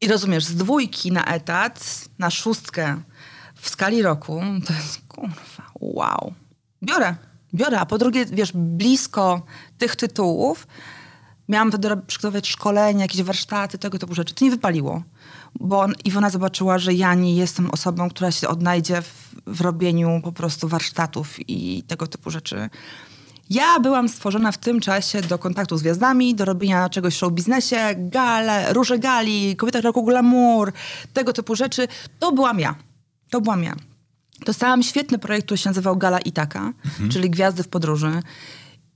I rozumiesz, z dwójki na etat, na szóstkę w skali roku, to jest kurwa, wow. Biorę, biorę. A po drugie, wiesz, blisko tych tytułów miałam wtedy przygotować szkolenia, jakieś warsztaty, tego typu rzeczy. To nie wypaliło bo on, Iwona zobaczyła, że ja nie jestem osobą, która się odnajdzie w, w robieniu po prostu warsztatów i tego typu rzeczy. Ja byłam stworzona w tym czasie do kontaktu z gwiazdami, do robienia czegoś w show biznesie, gale, róże gali, kobieta roku glamour, tego typu rzeczy. To byłam ja. To byłam ja. Dostałam świetny projekt, który się nazywał Gala Itaka, mhm. czyli Gwiazdy w podróży.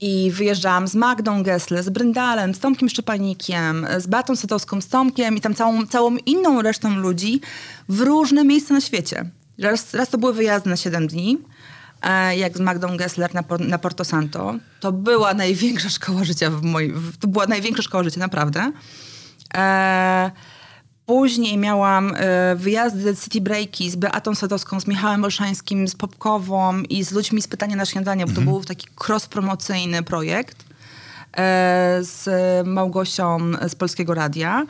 I wyjeżdżałam z Magdą Gessle, z Bryndalem, z Tomkiem Szczepanikiem, z Batą Setowską, z Tomkiem i tam całą, całą inną resztą ludzi w różne miejsca na świecie. Raz, raz to były wyjazdy na 7 dni, e, jak z Magdą Gessler na, na Porto Santo. To była największa szkoła życia w moim... To była największa szkoła życia, naprawdę. E, Później miałam y, wyjazdy City Breaki z Beatą Sadowską, z Michałem Olszańskim, z Popkową i z ludźmi z Pytania na Śniadanie, bo to mhm. był taki cross-promocyjny projekt y, z Małgosią z Polskiego Radia.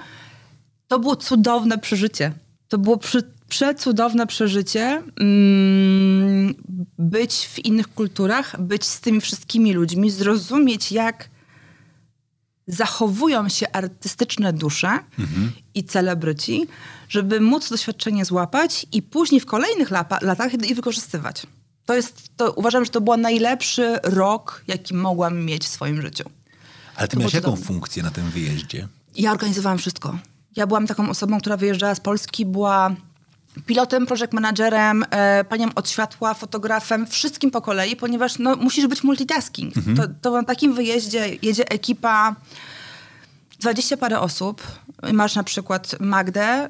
To było cudowne przeżycie. To było przy, przecudowne przeżycie mm, być w innych kulturach, być z tymi wszystkimi ludźmi, zrozumieć jak zachowują się artystyczne dusze mhm. i celebryci, żeby móc doświadczenie złapać i później w kolejnych lapa, latach je wykorzystywać. To jest, to uważam, że to był najlepszy rok, jaki mogłam mieć w swoim życiu. Ale ty miałeś jaką funkcję na tym wyjeździe? Ja organizowałam wszystko. Ja byłam taką osobą, która wyjeżdżała z Polski, była pilotem, project managerem, e, panią od światła, fotografem, wszystkim po kolei, ponieważ no, musisz być multitasking. Mhm. To, to na takim wyjeździe jedzie ekipa, dwadzieścia parę osób. Masz na przykład Magdę,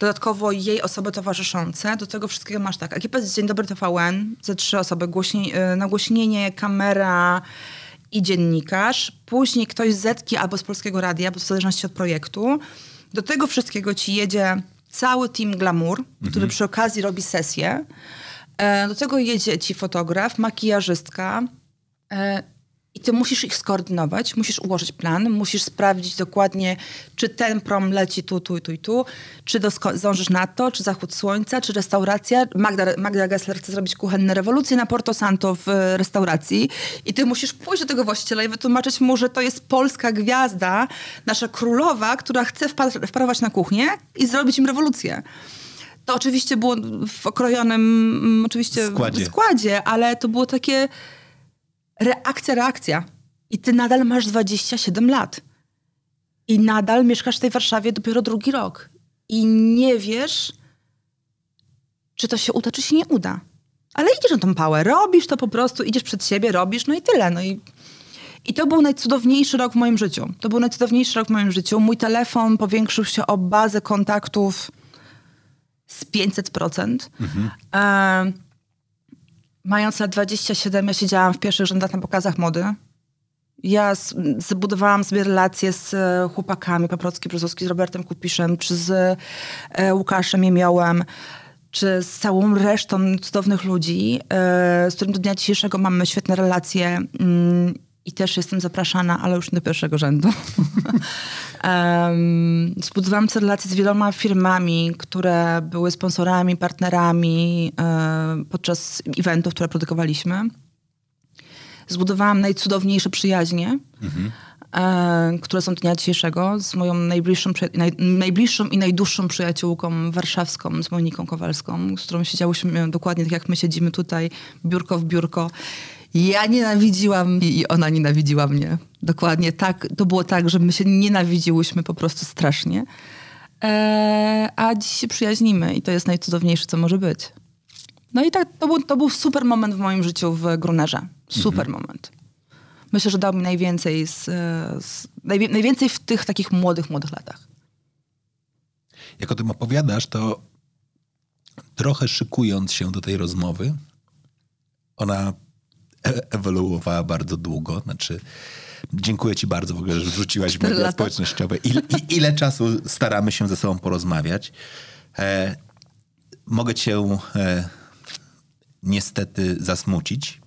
dodatkowo jej osoby towarzyszące. Do tego wszystkiego masz tak, ekipę z Dzień Dobry TVN, ze trzy osoby, głośni, y, nagłośnienie, kamera i dziennikarz. Później ktoś z Zetki albo z Polskiego Radia, bo w zależności od projektu. Do tego wszystkiego ci jedzie cały team Glamour, mhm. który przy okazji robi sesję. E, do tego jedzie ci fotograf, makijażystka. I ty musisz ich skoordynować, musisz ułożyć plan, musisz sprawdzić dokładnie, czy ten prom leci tu, tu, tu i tu, czy dosko- zdążysz na to, czy zachód słońca, czy restauracja. Magda, Magda Gessler chce zrobić kuchenne rewolucje na Porto Santo w e, restauracji i ty musisz pójść do tego właściciela i wytłumaczyć mu, że to jest polska gwiazda, nasza królowa, która chce wpa- wparować na kuchnię i zrobić im rewolucję. To oczywiście było w okrojonym mm, oczywiście Składzie. składzie, ale to było takie reakcja, reakcja. I ty nadal masz 27 lat. I nadal mieszkasz w tej Warszawie dopiero drugi rok. I nie wiesz, czy to się uda, czy się nie uda. Ale idziesz na tą pałę, robisz to po prostu, idziesz przed siebie, robisz, no i tyle. No i, I to był najcudowniejszy rok w moim życiu. To był najcudowniejszy rok w moim życiu. Mój telefon powiększył się o bazę kontaktów z 500%. E, mając lat 27, ja siedziałam w pierwszych rzędach na pokazach mody. Ja zbudowałam sobie relacje z e, chłopakami, Paprocki, Brzozowski, z Robertem Kupiszem, czy z e, Łukaszem Jemiołem, czy z całą resztą cudownych ludzi, e, z którym do dnia dzisiejszego mamy świetne relacje mm, i też jestem zapraszana, ale już nie do pierwszego rzędu. Em, Zbudowałam relacje z wieloma firmami, które były sponsorami, partnerami e, podczas eventów, które produkowaliśmy. Zbudowałam najcudowniejsze przyjaźnie, e, które są dnia dzisiejszego, z moją najbliższą, naj, najbliższą i najdłuższą przyjaciółką warszawską, z Moniką Kowalską, z którą siedziałyśmy dokładnie tak jak my siedzimy tutaj, biurko w biurko. Ja nienawidziłam i ona nienawidziła mnie. Dokładnie tak. To było tak, że my się nienawidziłyśmy po prostu strasznie. E, a dziś się przyjaźnimy i to jest najcudowniejsze, co może być. No i tak, to był, to był super moment w moim życiu w Grunerze. Super moment. Myślę, że dał mi najwięcej, z, z, najwie- najwięcej w tych takich młodych, młodych latach. Jak o tym opowiadasz, to trochę szykując się do tej rozmowy, ona ewoluowała bardzo długo. Znaczy, dziękuję ci bardzo w ogóle, że wrzuciłaś media lata. społecznościowe. Ile, i, ile czasu staramy się ze sobą porozmawiać. E, mogę cię e, niestety zasmucić.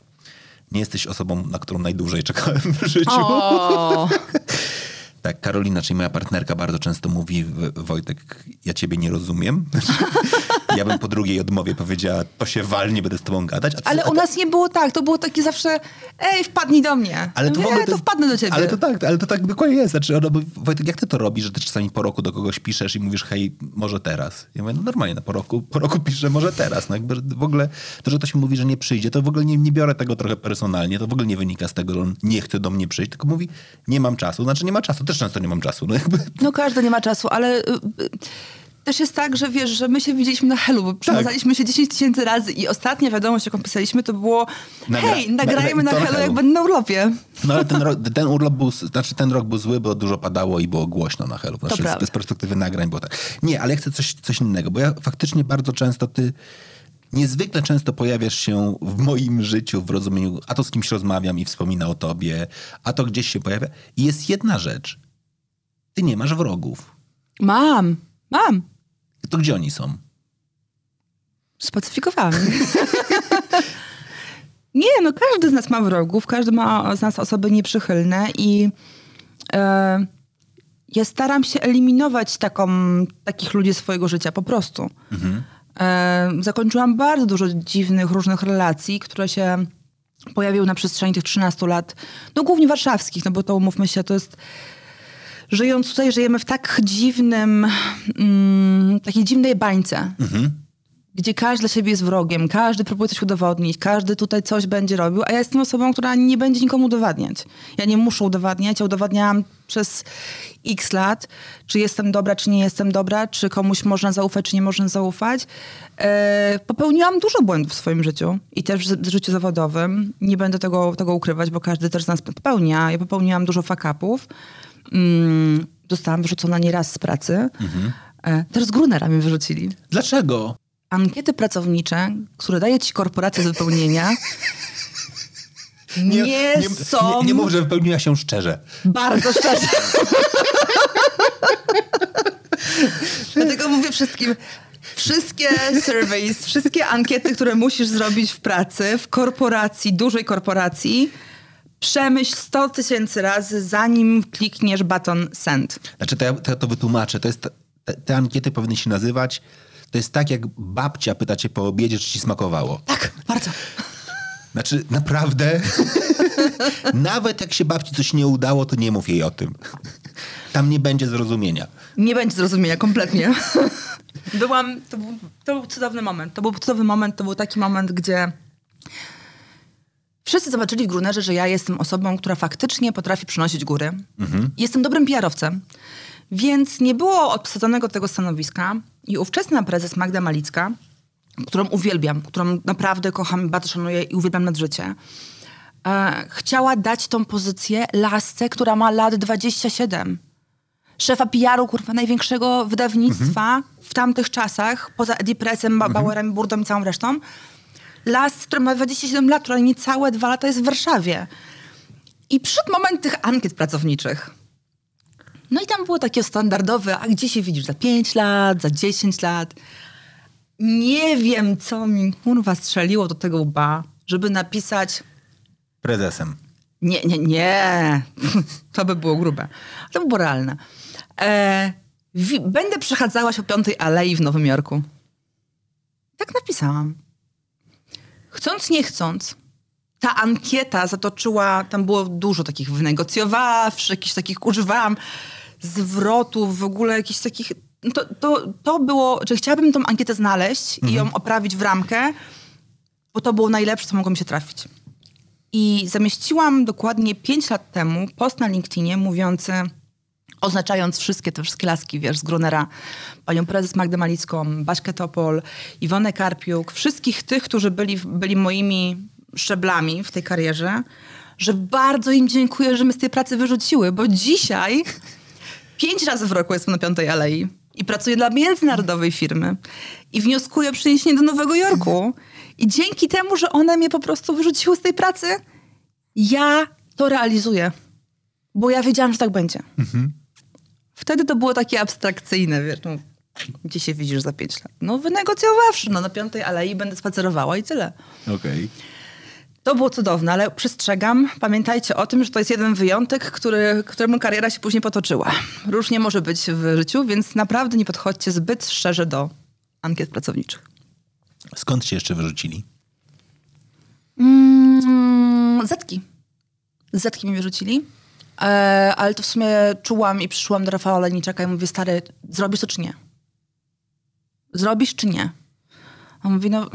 Nie jesteś osobą, na którą najdłużej czekałem w życiu. O, Tak, Karolina, czyli moja partnerka, bardzo często mówi, "W- Wojtek, ja ciebie nie rozumiem. ja bym po drugiej odmowie powiedziała, to się wal, nie będę z tobą gadać. Ty- ale u nas nie było tak. To było takie zawsze, ej, wpadnij do mnie. ale to, Mówię, ogóle to wpadnę do ciebie. Ale to tak, ale to tak dokładnie jest. Znaczy, ono, Wojtek, jak ty to robisz, że ty czasami po roku do kogoś piszesz i mówisz, hej, może teraz? Ja mówię, no normalnie, no po roku, po roku piszę, może teraz. No jakby w ogóle to, że ktoś mi mówi, że nie przyjdzie, to w ogóle nie, nie biorę tego trochę personalnie, to w ogóle nie wynika z tego, że on nie chce do mnie przyjść, tylko mówi, nie mam czasu. Znaczy nie ma czasu, też często nie mam czasu. No jakby No każdy nie ma czasu, ale y, y, też jest tak, że wiesz, że my się widzieliśmy na Helu, bo przemazaliśmy się 10 tysięcy razy i ostatnia wiadomość, jaką pisaliśmy, to było Nagra- hej, nagrajmy na- na na Helu, jak będę na urlopie. No ale ten, ten urlop był, znaczy ten rok był zły, bo dużo padało i było głośno na Helu. Znaczy, z, z perspektywy nagrań było tak. Nie, ale ja chcę coś, coś innego, bo ja faktycznie bardzo często ty niezwykle często pojawiasz się w moim życiu w rozumieniu, a to z kimś rozmawiam i wspomina o tobie, a to gdzieś się pojawia. I jest jedna rzecz. Ty nie masz wrogów. Mam, mam. To gdzie oni są? Spacyfikowałam. Nie, no każdy z nas ma wrogów, każdy ma z nas osoby nieprzychylne i e, ja staram się eliminować taką, takich ludzi swojego życia, po prostu. E, zakończyłam bardzo dużo dziwnych, różnych relacji, które się pojawiły na przestrzeni tych 13 lat, no głównie warszawskich, no bo to umówmy się, to jest żyjąc tutaj, żyjemy w tak dziwnym, mm, takiej dziwnej bańce, gdzie każdy dla siebie jest wrogiem, każdy próbuje coś udowodnić, każdy tutaj coś będzie robił, a ja jestem osobą, która nie będzie nikomu udowadniać. Ja nie muszę udowadniać, ja udowadniałam przez x lat, czy jestem dobra, czy nie jestem dobra, czy komuś można zaufać, czy nie można zaufać. E, popełniłam dużo błędów w swoim życiu i też w życiu zawodowym. Nie będę tego, tego ukrywać, bo każdy też z nas popełnia. Ja popełniłam dużo fuck-upów. Mm, zostałam wyrzucona nieraz z pracy. E, też z Grunera mnie wyrzucili Dlaczego? ankiety pracownicze, które daje ci korporacja do wypełnienia, nie, są Nie, nie mów, że wypełniła się szczerze. bardzo szczerze. Dlatego mówię wszystkim, wszystkie surveys, wszystkie ankiety, które musisz zrobić w pracy, w korporacji, dużej korporacji, Przemyśl 100 tysięcy razy, zanim klikniesz baton send. Znaczy, to ja to, to wytłumaczę. To jest, te, te ankiety powinny się nazywać, to jest tak, jak babcia pyta cię po obiedzie, czy ci smakowało. Tak, bardzo. Znaczy, naprawdę, nawet jak się babci coś nie udało, to nie mów jej o tym. Tam nie będzie zrozumienia. Nie będzie zrozumienia kompletnie. Byłam, to był, to był cudowny moment. To był cudowny moment, to był taki moment, gdzie wszyscy zobaczyli w Grunerze, że ja jestem osobą, która faktycznie potrafi przynosić góry. Jestem dobrym PR-owcem. Więc nie było obsadzonego tego stanowiska i ówczesna prezes Magda Malicka, którą uwielbiam, którą naprawdę kocham, bardzo szanuję i uwielbiam nad życie, e, chciała dać tą pozycję lasce, która ma lat 27 szefa PR-u, kurwa, największego wydawnictwa w tamtych czasach, poza Edipressem, ba Bauerem, Burdą i całą resztą. Las, który ma 27 lat, która niecałe dwa lata jest w Warszawie. I przyszedł moment tych ankiet pracowniczych. No i tam było takie standardowe, a gdzie się widzisz za 5 lat, za 10 lat? Nie wiem, co mi kurwa strzeliło do tego łba, żeby napisać Prezesem. nie, nie, nie. To by było grube. To by było realne. E, będę przechadzała się po Piątej Alei w Nowym Jorku. Tak napisałam. Chcąc, nie chcąc, ta ankieta zatoczyła, tam było dużo takich wynegocjowawszy, jakichś takich używałam zwrotów, w ogóle jakichś takich... no To, to, to było, że chciałabym tą ankietę znaleźć i ją oprawić w ramkę, bo to było najlepsze, co mogło mi się trafić. I zamieściłam dokładnie 5 lat temu post na LinkedInie mówiący, oznaczając wszystkie te wszystkie laski, wiesz, z Grunera, panią prezes Magdę Malicką, Baśkę Topol, Iwonę Karpiuk, wszystkich tych, którzy byli, byli moimi szczeblami w tej karierze, że bardzo im dziękuję, że mnie z tej pracy wyrzuciły, bo dzisiaj pięć razy w roku jestem na Piątej Alei i pracuję dla międzynarodowej firmy i wnioskuję o przeniesienie do Nowego Jorku. I dzięki temu, że one mnie po prostu wyrzuciły z tej pracy, ja to realizuję. Bo ja wiedziałam, że tak będzie. Wtedy to było takie abstrakcyjne, wiesz, no, gdzie się widzisz za pięć lat? No wynegocjowawszy, no na Piątej Alei będę spacerowała i tyle. Okej. To było cudowne, ale przestrzegam, pamiętajcie o tym, że to jest jeden wyjątek, który, któremu kariera się później potoczyła. Różnie może być w życiu, więc naprawdę nie podchodźcie zbyt szczerze do ankiet pracowniczych. Skąd cię jeszcze wyrzucili? Mm, zetki. Zetki mi wyrzucili. E, ale to w sumie czułam i przyszłam do Rafała Leniczaka i mówię, stary, zrobisz to czy nie? Zrobisz czy nie? A on mówi, no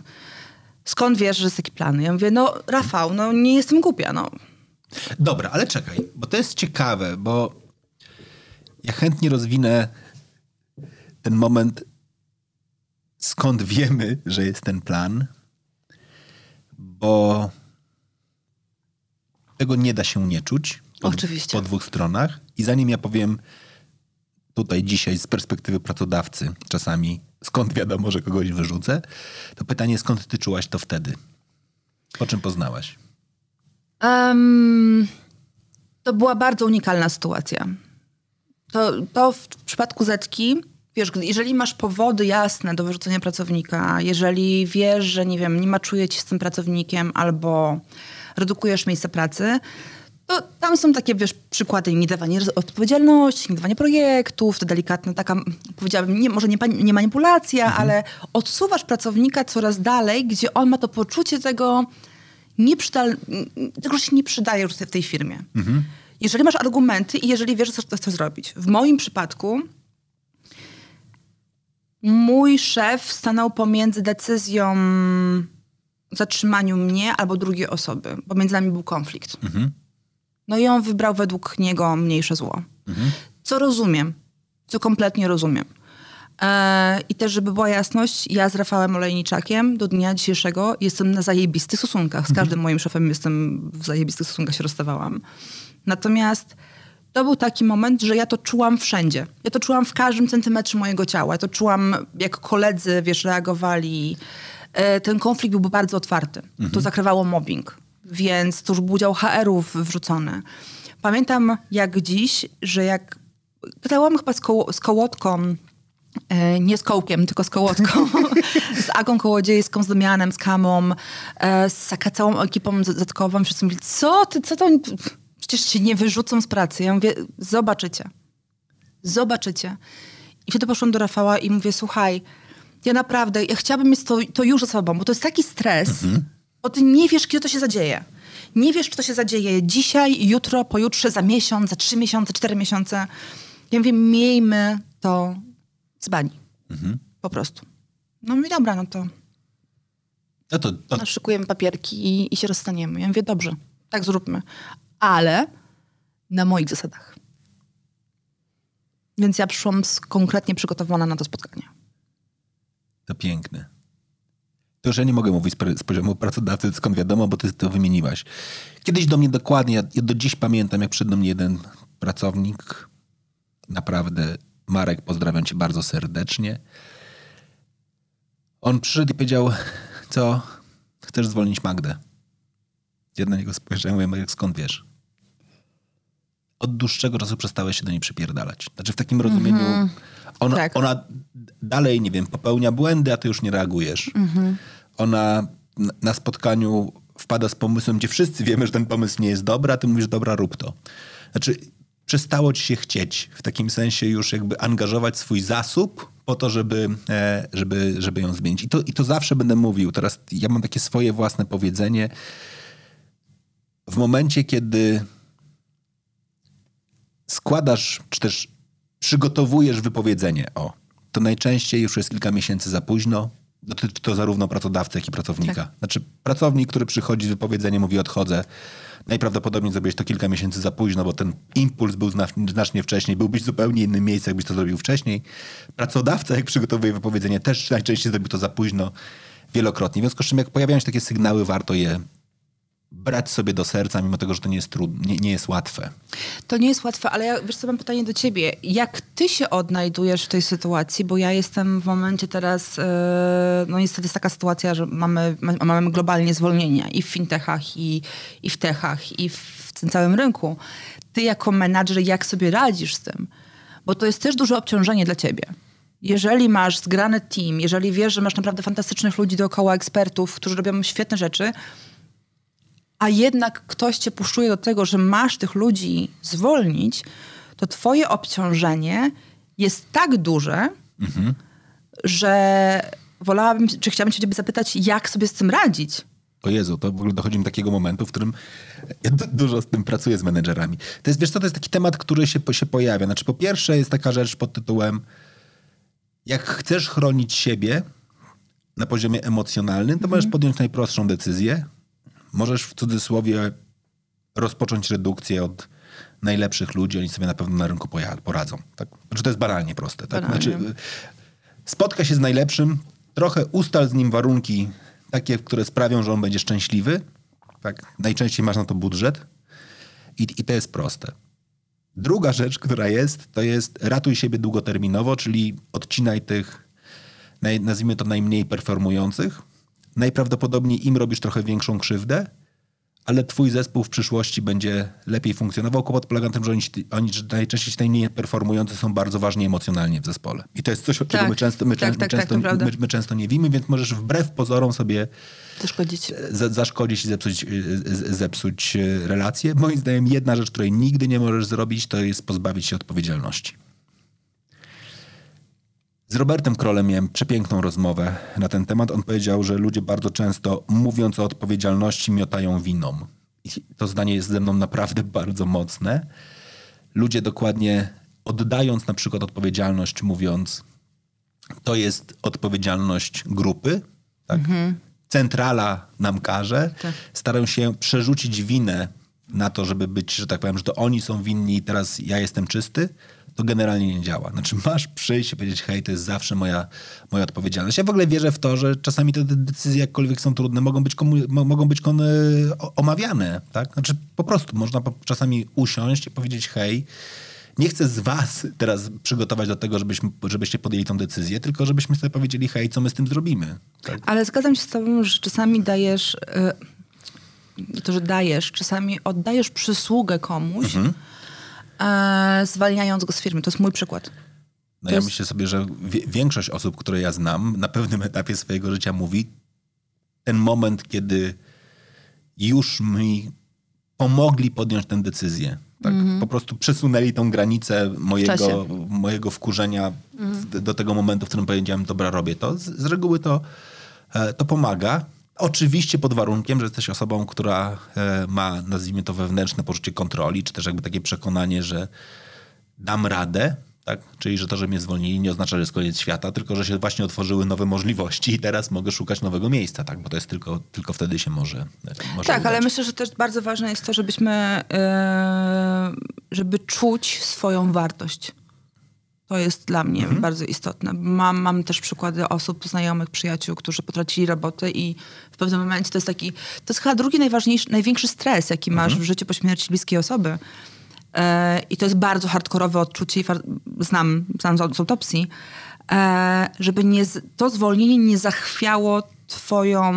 skąd wiesz, że jest taki plan? Ja mówię, no Rafał, no nie jestem głupia, no. Dobra, ale czekaj, bo to jest ciekawe, bo ja chętnie rozwinę ten moment, skąd wiemy, że jest ten plan, bo tego nie da się nie czuć. Po, Oczywiście. Po dwóch stronach. I zanim ja powiem tutaj dzisiaj z perspektywy pracodawcy czasami, skąd wiadomo, że kogoś wyrzucę, to pytanie, skąd ty czułaś to wtedy? Po czym poznałaś? Em, to była bardzo unikalna sytuacja. To, to w przypadku Zetki, wiesz, jeżeli masz powody jasne do wyrzucenia pracownika, jeżeli wiesz, że nie wiem, nie maczuje ci z tym pracownikiem albo redukujesz miejsce pracy, to tam są takie, wiesz, przykłady niedawanie odpowiedzialności, niedawanie projektów, to delikatna taka, powiedziałabym, nie, może nie, nie manipulacja, ale odsuwasz pracownika coraz dalej, gdzie on ma to poczucie tego, nieprzydal, tego, że się nie przydaje już w tej firmie. Jeżeli masz argumenty i jeżeli wiesz, co co chcesz zrobić. W moim przypadku mój szef stanął pomiędzy decyzją zatrzymaniu mnie albo drugiej osoby, bo między nami był konflikt. No i on wybrał według niego mniejsze zło. Co rozumiem, co kompletnie rozumiem. E, I też, żeby była jasność, ja z Rafałem Olejniczakiem do dnia dzisiejszego jestem na zajebistych stosunkach. Z każdym moim szefem jestem w zajebistych stosunkach, się rozstawałam. Natomiast to był taki moment, że ja to czułam wszędzie. Ja to czułam w każdym centymetrze mojego ciała. Ja to czułam, jak koledzy, wiesz, reagowali. E, Ten konflikt był bardzo otwarty. To zakrywało mobbing, więc to już był udział HR-ów wrzucony. Pamiętam jak dziś, że jak pytałam chyba z, koło, z kołotką E, nie z kołkiem, tylko z kołotką, z Agą Kołodziejską, z Damianem, z Kamą, e, z całą ekipą zetkową. Wszyscy mówili, co ty, co to... Przecież się nie wyrzucą z pracy. Ja mówię, zobaczycie. Zobaczycie. I wtedy poszłam do Rafała i mówię, słuchaj, ja naprawdę, ja chciałabym mieć to, to już za sobą, bo to jest taki stres, mhm. Bo ty nie wiesz, kiedy to się zadzieje. Nie wiesz, czy to się zadzieje dzisiaj, jutro, pojutrze, za miesiąc, za trzy miesiące, cztery miesiące. Ja mówię, miejmy to z bani. Mhm. Po prostu. No mówię, dobra, no to... No to, to... No, szykujemy papierki i, i się rozstaniemy. Ja mówię, dobrze, tak zróbmy. Ale na moich zasadach. Więc ja przyszłam konkretnie przygotowana na to spotkanie. To piękne. To już ja nie mogę mówić z poziomu pracodawcy, skąd wiadomo, bo ty to wymieniłaś. Kiedyś do mnie dokładnie, ja do dziś pamiętam, jak przed mnie jeden pracownik, naprawdę Marek, pozdrawiam cię bardzo serdecznie. On przyszedł i powiedział, co, chcesz zwolnić Magdę? Ja na niego spojrzałem, mówię, Marek, skąd wiesz? Od dłuższego czasu przestałeś się do niej przypierdalać. Znaczy w takim rozumieniu, mm -hmm. ona, tak. ona dalej, nie wiem, popełnia błędy, a ty już nie reagujesz. -hmm. Ona na spotkaniu wpada z pomysłem, gdzie wszyscy wiemy, że ten pomysł nie jest dobry, a ty mówisz, dobra, rób to. Znaczy, przestało ci się chcieć, w takim sensie już jakby angażować swój zasób po to, żeby, e, żeby, żeby ją zmienić. I to, I to zawsze będę mówił. Teraz ja mam takie swoje własne powiedzenie. W momencie, kiedy składasz, czy też przygotowujesz wypowiedzenie, o, to najczęściej już jest kilka miesięcy za późno. Dotyczy to zarówno pracodawcy, jak i pracownika. Tak. Znaczy, pracownik, który przychodzi z wypowiedzeniem, mówi odchodzę, najprawdopodobniej zrobiłeś to kilka miesięcy za późno, bo ten impuls był znacznie wcześniej, byłbyś w zupełnie innym miejscu, jakbyś to zrobił wcześniej. Pracodawca, jak przygotowuje wypowiedzenie, też najczęściej zrobił to za późno wielokrotnie. W związku z czym, jak pojawiają się takie sygnały, warto je brać sobie do serca, mimo tego, że to nie jest, trudne, nie, nie, jest łatwe. To nie jest łatwe, ale ja wiesz co, mam pytanie do ciebie. Jak ty się odnajdujesz w tej sytuacji? Bo ja jestem w momencie teraz, yy, no niestety jest taka sytuacja, że mamy, mamy globalnie zwolnienia i w fintechach, i, i w techach, i w tym całym rynku. Ty jako menadżer, jak sobie radzisz z tym? Bo to jest też duże obciążenie dla ciebie. Jeżeli masz zgrany team, jeżeli wiesz, że masz naprawdę fantastycznych ludzi dookoła, ekspertów, którzy robią świetne rzeczy, a jednak ktoś cię puszczuje do tego, że masz tych ludzi zwolnić, to twoje obciążenie jest tak duże, mhm. że wolałabym, czy chciałabym cię zapytać, jak sobie z tym radzić? O Jezu, to w ogóle dochodzi do takiego momentu, w którym ja dużo z tym pracuję z menedżerami. To jest, wiesz co, to jest taki temat, który się, się pojawia. Znaczy po pierwsze jest taka rzecz pod tytułem jak chcesz chronić siebie na poziomie emocjonalnym, to mhm. możesz podjąć najprostszą decyzję, możesz w cudzysłowie rozpocząć redukcję od najlepszych ludzi, oni sobie na pewno na rynku poradzą. Tak? Znaczy to jest banalnie proste. Tak? Znaczy, spotka się z najlepszym, trochę ustal z nim warunki takie, które sprawią, że on będzie szczęśliwy. Tak? Najczęściej masz na to budżet i, i to jest proste. Druga rzecz, która jest, to jest ratuj siebie długoterminowo, czyli odcinaj tych, nazwijmy to najmniej performujących, najprawdopodobniej im robisz trochę większą krzywdę, ale twój zespół w przyszłości będzie lepiej funkcjonował. Kłopot polega na tym, że oni, oni najczęściej ci najmniej performujący są bardzo ważni emocjonalnie w zespole. I to jest coś, tak. czego my często, my, tak, tak, często, tak, my, my, często nie wiemy, więc możesz wbrew pozorom sobie zaszkodzić, z, zaszkodzić i zepsuć, zepsuć e, relacje. Moim zdaniem jedna rzecz, której nigdy nie możesz zrobić, to jest pozbawić się odpowiedzialności. Z Robertem Krolem miałem przepiękną rozmowę na ten temat. On powiedział, że ludzie bardzo często, mówiąc o odpowiedzialności, miotają winą. I to zdanie jest ze mną naprawdę bardzo mocne. Ludzie dokładnie oddając na przykład odpowiedzialność, mówiąc, to jest odpowiedzialność grupy, tak? Mhm. Centrala nam każe, tak. starają się przerzucić winę na to, żeby być, że tak powiem, że to oni są winni i teraz ja jestem czysty, to generalnie nie działa. Znaczy masz przyjść i powiedzieć, hej, to jest zawsze moja, moja odpowiedzialność. Ja w ogóle wierzę w to, że czasami te decyzje, jakkolwiek są trudne, mogą być, komu, mogą być kon, omawiane. Tak? Znaczy po prostu można czasami usiąść i powiedzieć, hej, nie chcę z was teraz przygotować do tego, żebyśmy, żebyście podjęli tą decyzję, tylko żebyśmy sobie powiedzieli, hej, co my z tym zrobimy. Tak? Ale zgadzam się z tobą, że czasami dajesz... Y, to, że dajesz, czasami oddajesz przysługę komuś, mhm e, zwalniając go z firmy. To jest mój przykład. No ja myślę sobie, że większość osób, które ja znam, na pewnym etapie swojego życia mówi, ten moment, kiedy już mi pomogli podjąć tę decyzję. Tak? Mm -hmm. Po prostu przesunęli tą granicę mojego, mojego wkurzenia mm. do tego momentu, w którym powiedziałem, dobra, robię to. Z, z reguły to, e, to pomaga. Oczywiście pod warunkiem, że jesteś osobą, która e, ma, nazwijmy to, wewnętrzne poczucie kontroli, czy też jakby takie przekonanie, że dam radę, tak? Czyli, że to, że mnie zwolnili nie oznacza, że jest koniec świata, tylko, że się właśnie otworzyły nowe możliwości i teraz mogę szukać nowego miejsca, tak? Bo to jest tylko, tylko wtedy się może, może Tak, udać. ale myślę, że też bardzo ważne jest to, żebyśmy, yy, żeby czuć swoją wartość. To jest dla mnie mhm. bardzo istotne. Mam, mam też przykłady osób, znajomych, przyjaciół, którzy potracili roboty i w pewnym momencie to jest taki, to jest chyba drugi najważniejszy, największy stres, jaki masz mhm. w życiu po śmierci bliskiej osoby. E, I to jest bardzo hardkorowe odczucie, znam, znam z autopsji, e, żeby nie, to zwolnienie nie zachwiało twoją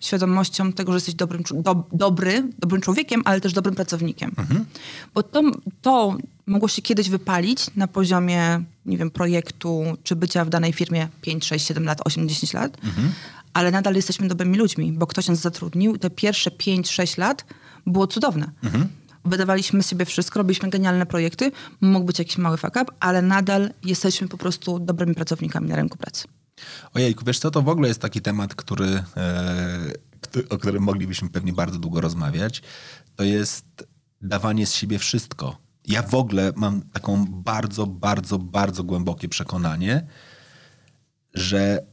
świadomością tego, że jesteś dobrym, do, dobry, dobrym człowiekiem, ale też dobrym pracownikiem. Mhm. Bo to, to mogło się kiedyś wypalić na poziomie, nie wiem, projektu, czy bycia w danej firmie 5, 6, 7 lat, 8, 10 lat, mhm. ale nadal jesteśmy dobrymi ludźmi, bo ktoś nas zatrudnił. Te pierwsze 5, 6 lat było cudowne. Mhm wydawaliśmy sobie wszystko, robiliśmy genialne projekty, mógł być jakiś mały fuck up, ale nadal jesteśmy po prostu dobrymi pracownikami na rynku pracy. Ojejku, wiesz co, to w ogóle jest taki temat, który, e, o którym moglibyśmy pewnie bardzo długo rozmawiać. To jest dawanie z siebie wszystko. Ja w ogóle mam taką bardzo, bardzo, bardzo głębokie przekonanie, że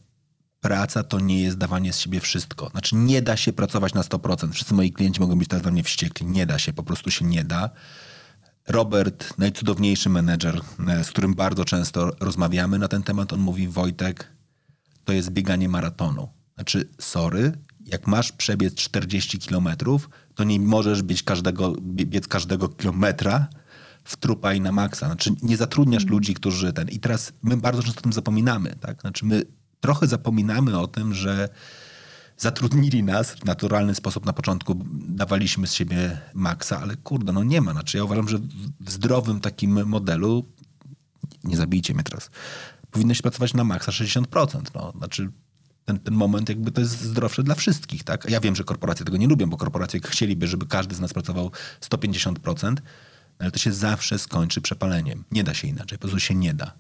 praca to nie jest dawanie z siebie wszystko. Znaczy nie da się pracować na 100%. Wszyscy moi klienci mogą być teraz dla mnie wściekli. Nie da się, po prostu się nie da. Robert, najcudowniejszy menedżer, e, z którym bardzo często rozmawiamy na ten temat, on mówi, Wojtek, to jest bieganie maratonu. Znaczy, sorry, jak masz przebiec 40 kilometrów, to nie możesz biec każdego, biec każdego kilometra w trupa i na maksa. Znaczy, nie zatrudniasz mm. ludzi, którzy ten... I teraz my bardzo często o tym zapominamy, tak? Znaczy, my trochę zapominamy o tym, że zatrudnili nas w naturalny sposób. Na początku dawaliśmy z siebie maksa, ale kurde, no nie ma. Znaczy ja uważam, że w zdrowym takim modelu, nie zabijcie mnie teraz, powinno się pracować na maksa 60%. No. Znaczy ten, ten moment jakby to jest zdrowsze dla wszystkich, tak? Ja wiem, że korporacje tego nie lubią, bo korporacje chcieliby, żeby każdy z nas pracował 150%, ale to się zawsze skończy przepaleniem. Nie da się inaczej, po prostu się nie da.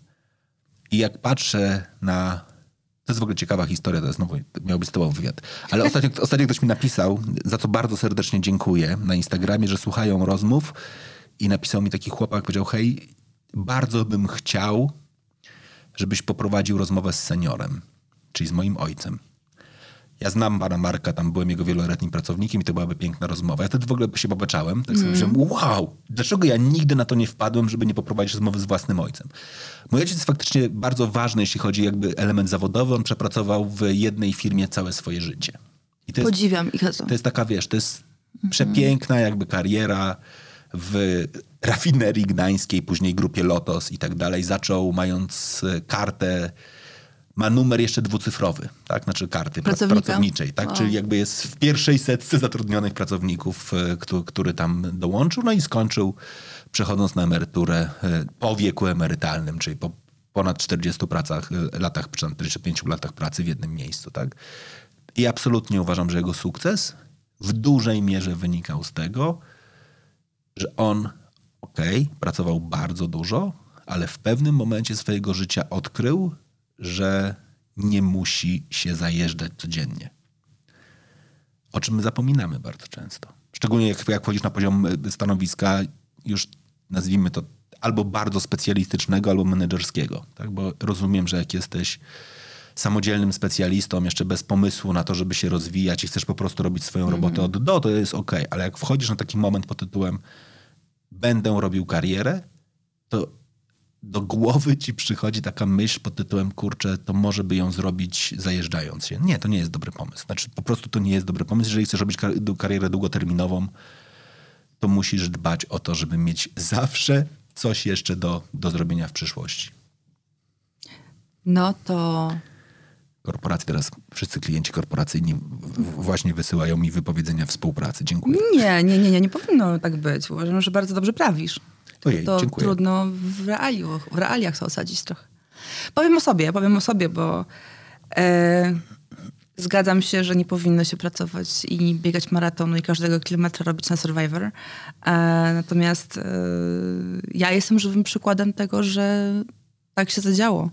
I jak patrzę na to jest w ogóle ciekawa historia, to znowu miał być z tobą wywiad. Ale ostatnio, ostatnio ktoś mi napisał, za co bardzo serdecznie dziękuję na Instagramie, że słuchają rozmów i napisał mi taki chłopak, powiedział, hej, bardzo bym chciał, żebyś poprowadził rozmowę z seniorem, czyli z moim ojcem. Ja znam pana Marka, tam byłem jego wieloletnim pracownikiem i to byłaby piękna rozmowa. Ja wtedy w ogóle się pobeczałem. Tak sobie mm. myślałem, wow, dlaczego ja nigdy na to nie wpadłem, żeby nie poprowadzić rozmowy z własnym ojcem. Mój ojciec jest faktycznie bardzo ważny, jeśli chodzi jakby element zawodowy. On przepracował w jednej firmie całe swoje życie. I to Podziwiam ich To jest taka, wiesz, to jest mm. przepiękna jakby kariera w rafinerii gdańskiej, później grupie Lotos i tak dalej. Zaczął mając kartę ma numer jeszcze dwucyfrowy, tak? Znaczy karty pracowniczej, tak? Czyli jakby jest w pierwszej setce zatrudnionych pracowników, e, który, który tam dołączył, no i skończył przechodząc na emeryturę e, po wieku emerytalnym, czyli po ponad 40 pracach, e, latach, 45 latach pracy w jednym miejscu, tak? I absolutnie uważam, że jego sukces w dużej mierze wynikał z tego, że on, okej, okay, pracował bardzo dużo, ale w pewnym momencie swojego życia odkrył, że nie musi się zajeżdżać codziennie. O czym my zapominamy bardzo często. Szczególnie jak, jak wchodzisz na poziom e, stanowiska już nazwijmy to albo bardzo specjalistycznego, albo menedżerskiego. Tak? Bo rozumiem, że jak jesteś samodzielnym specjalistą, jeszcze bez pomysłu na to, żeby się rozwijać i chcesz po prostu robić swoją mm -hmm. robotę od do, to jest ok. Ale jak wchodzisz na taki moment pod tytułem będę robił karierę, to do głowy ci przychodzi taka myśl pod tytułem, kurczę, to może by ją zrobić zajeżdżając się. Nie, to nie jest dobry pomysł. Znaczy, po prostu to nie jest dobry pomysł. Jeżeli chcesz robić karierę długoterminową, to musisz dbać o to, żeby mieć zawsze coś jeszcze do, do zrobienia w przyszłości. No to. Korporacje teraz, wszyscy klienci korporacyjni właśnie wysyłają mi wypowiedzenia współpracy. Dziękuję. Nie, nie, nie, nie, nie powinno tak być. Uważam, że bardzo dobrze prawisz. Ojej, to dziękuję. trudno w realiach, w realiach to osadzić trochę. Powiem o sobie, powiem o sobie, bo e, zgadzam się, że nie powinno się pracować i biegać maratonu i każdego kilometra robić na Survivor. E, natomiast e, ja jestem żywym przykładem tego, że tak się zadziało.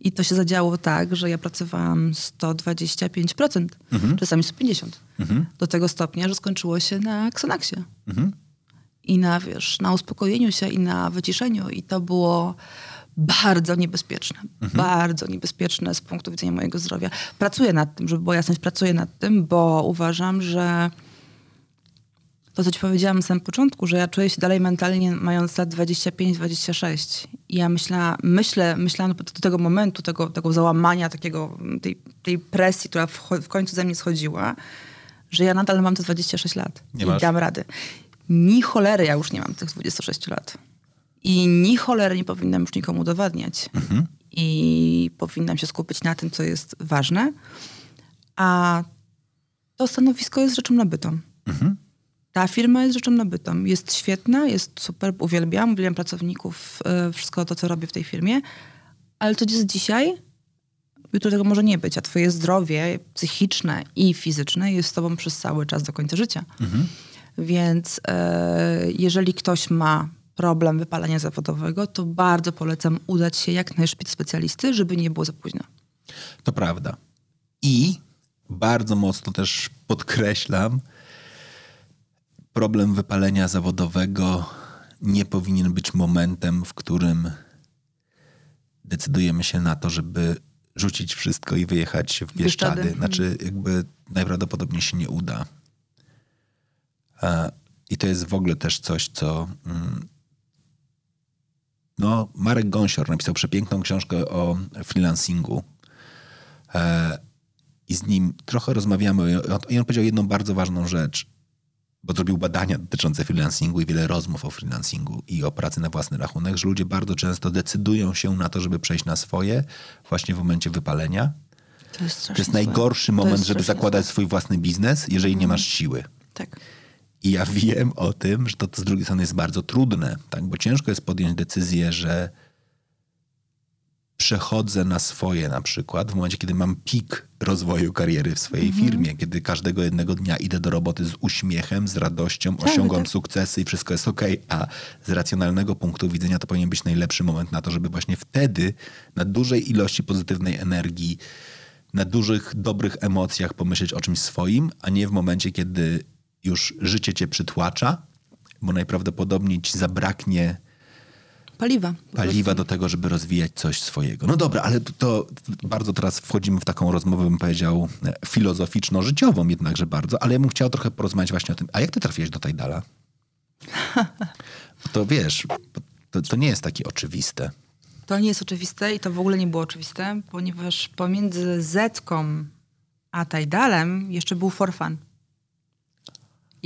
I to się zadziało tak, że ja pracowałam 125%, czasami 150%. Do tego stopnia, że skończyło się na Xanaxie. I na, wiesz, na uspokojeniu się i na wyciszeniu. I to było bardzo niebezpieczne. Bardzo niebezpieczne z punktu widzenia mojego zdrowia. Pracuję nad tym, żeby była jasność, pracuję nad tym, bo uważam, że to, co ci powiedziałam na samym początku, że ja czuję się dalej mentalnie mając lat 25-26. I ja myśla, myślę, myślałam do tego momentu, tego, tego załamania, takiego, tej, tej presji, która w, w końcu ze mnie schodziła, że ja nadal mam te 26 lat. Nie I masz? dam rady. Ni cholery ja już nie mam tych 26 lat. I ni cholery nie powinnam już nikomu udowadniać. I powinnam się skupić na tym, co jest ważne. A to stanowisko jest rzeczą nabytą. Ta firma jest rzeczą nabytą. Jest świetna, jest super, uwielbiam, uwielbiam pracowników, e, wszystko to, co robię w tej firmie. Ale to jest dzisiaj, jutro tego może nie być, a twoje zdrowie psychiczne i fizyczne jest z tobą przez cały czas do końca życia. Więc e, jeżeli ktoś ma problem wypalenia zawodowego, to bardzo polecam udać się jak najszybciej do specjalisty, żeby nie było za późno. To prawda. I bardzo mocno też podkreślam, problem wypalenia zawodowego nie powinien być momentem, w którym decydujemy się na to, żeby rzucić wszystko i wyjechać w Bieszczady. Bieszczady. Znaczy, jakby najprawdopodobniej się nie uda. E, I to jest w ogóle też coś, co. mm, No, Marek Gąsior napisał przepiękną książkę o freelancingu. E, I z nim trochę rozmawiamy. I on- I on powiedział jedną bardzo ważną rzecz, bo zrobił badania dotyczące freelancingu i wiele rozmów o freelancingu i o pracy na własny rachunek, że ludzie bardzo często decydują się na to, żeby przejść na swoje właśnie w momencie wypalenia. To jest, To jest najgorszy moment, jest żeby zakładać swój własny biznes, jeżeli nie masz siły. Tak. I ja wiem o tym, że to z drugiej strony jest bardzo trudne, tak? bo ciężko jest podjąć decyzję, że przechodzę na swoje na przykład w momencie, kiedy mam pik rozwoju kariery w swojej firmie, kiedy każdego jednego dnia idę do roboty z uśmiechem, z radością, osiągam tak. sukcesy i wszystko jest ok, a z racjonalnego punktu widzenia to powinien być najlepszy moment na to, żeby właśnie wtedy na dużej ilości pozytywnej energii, na dużych, dobrych emocjach pomyśleć o czymś swoim, a nie w momencie, kiedy już życie cię przytłacza, bo najprawdopodobniej ci zabraknie Paliwa. paliwa do tego, żeby rozwijać coś swojego. No dobra, ale to, bardzo teraz wchodzimy w taką rozmowę, bym powiedział, e, filozoficzno-życiową jednakże bardzo, ale ja bym chciał trochę porozmawiać właśnie o tym, a jak ty trafiłeś do Tajdala? To wiesz, to, to nie jest takie oczywiste. To nie jest oczywiste i to w ogóle nie było oczywiste, ponieważ pomiędzy Zetką a Tajdalem jeszcze był Forfan.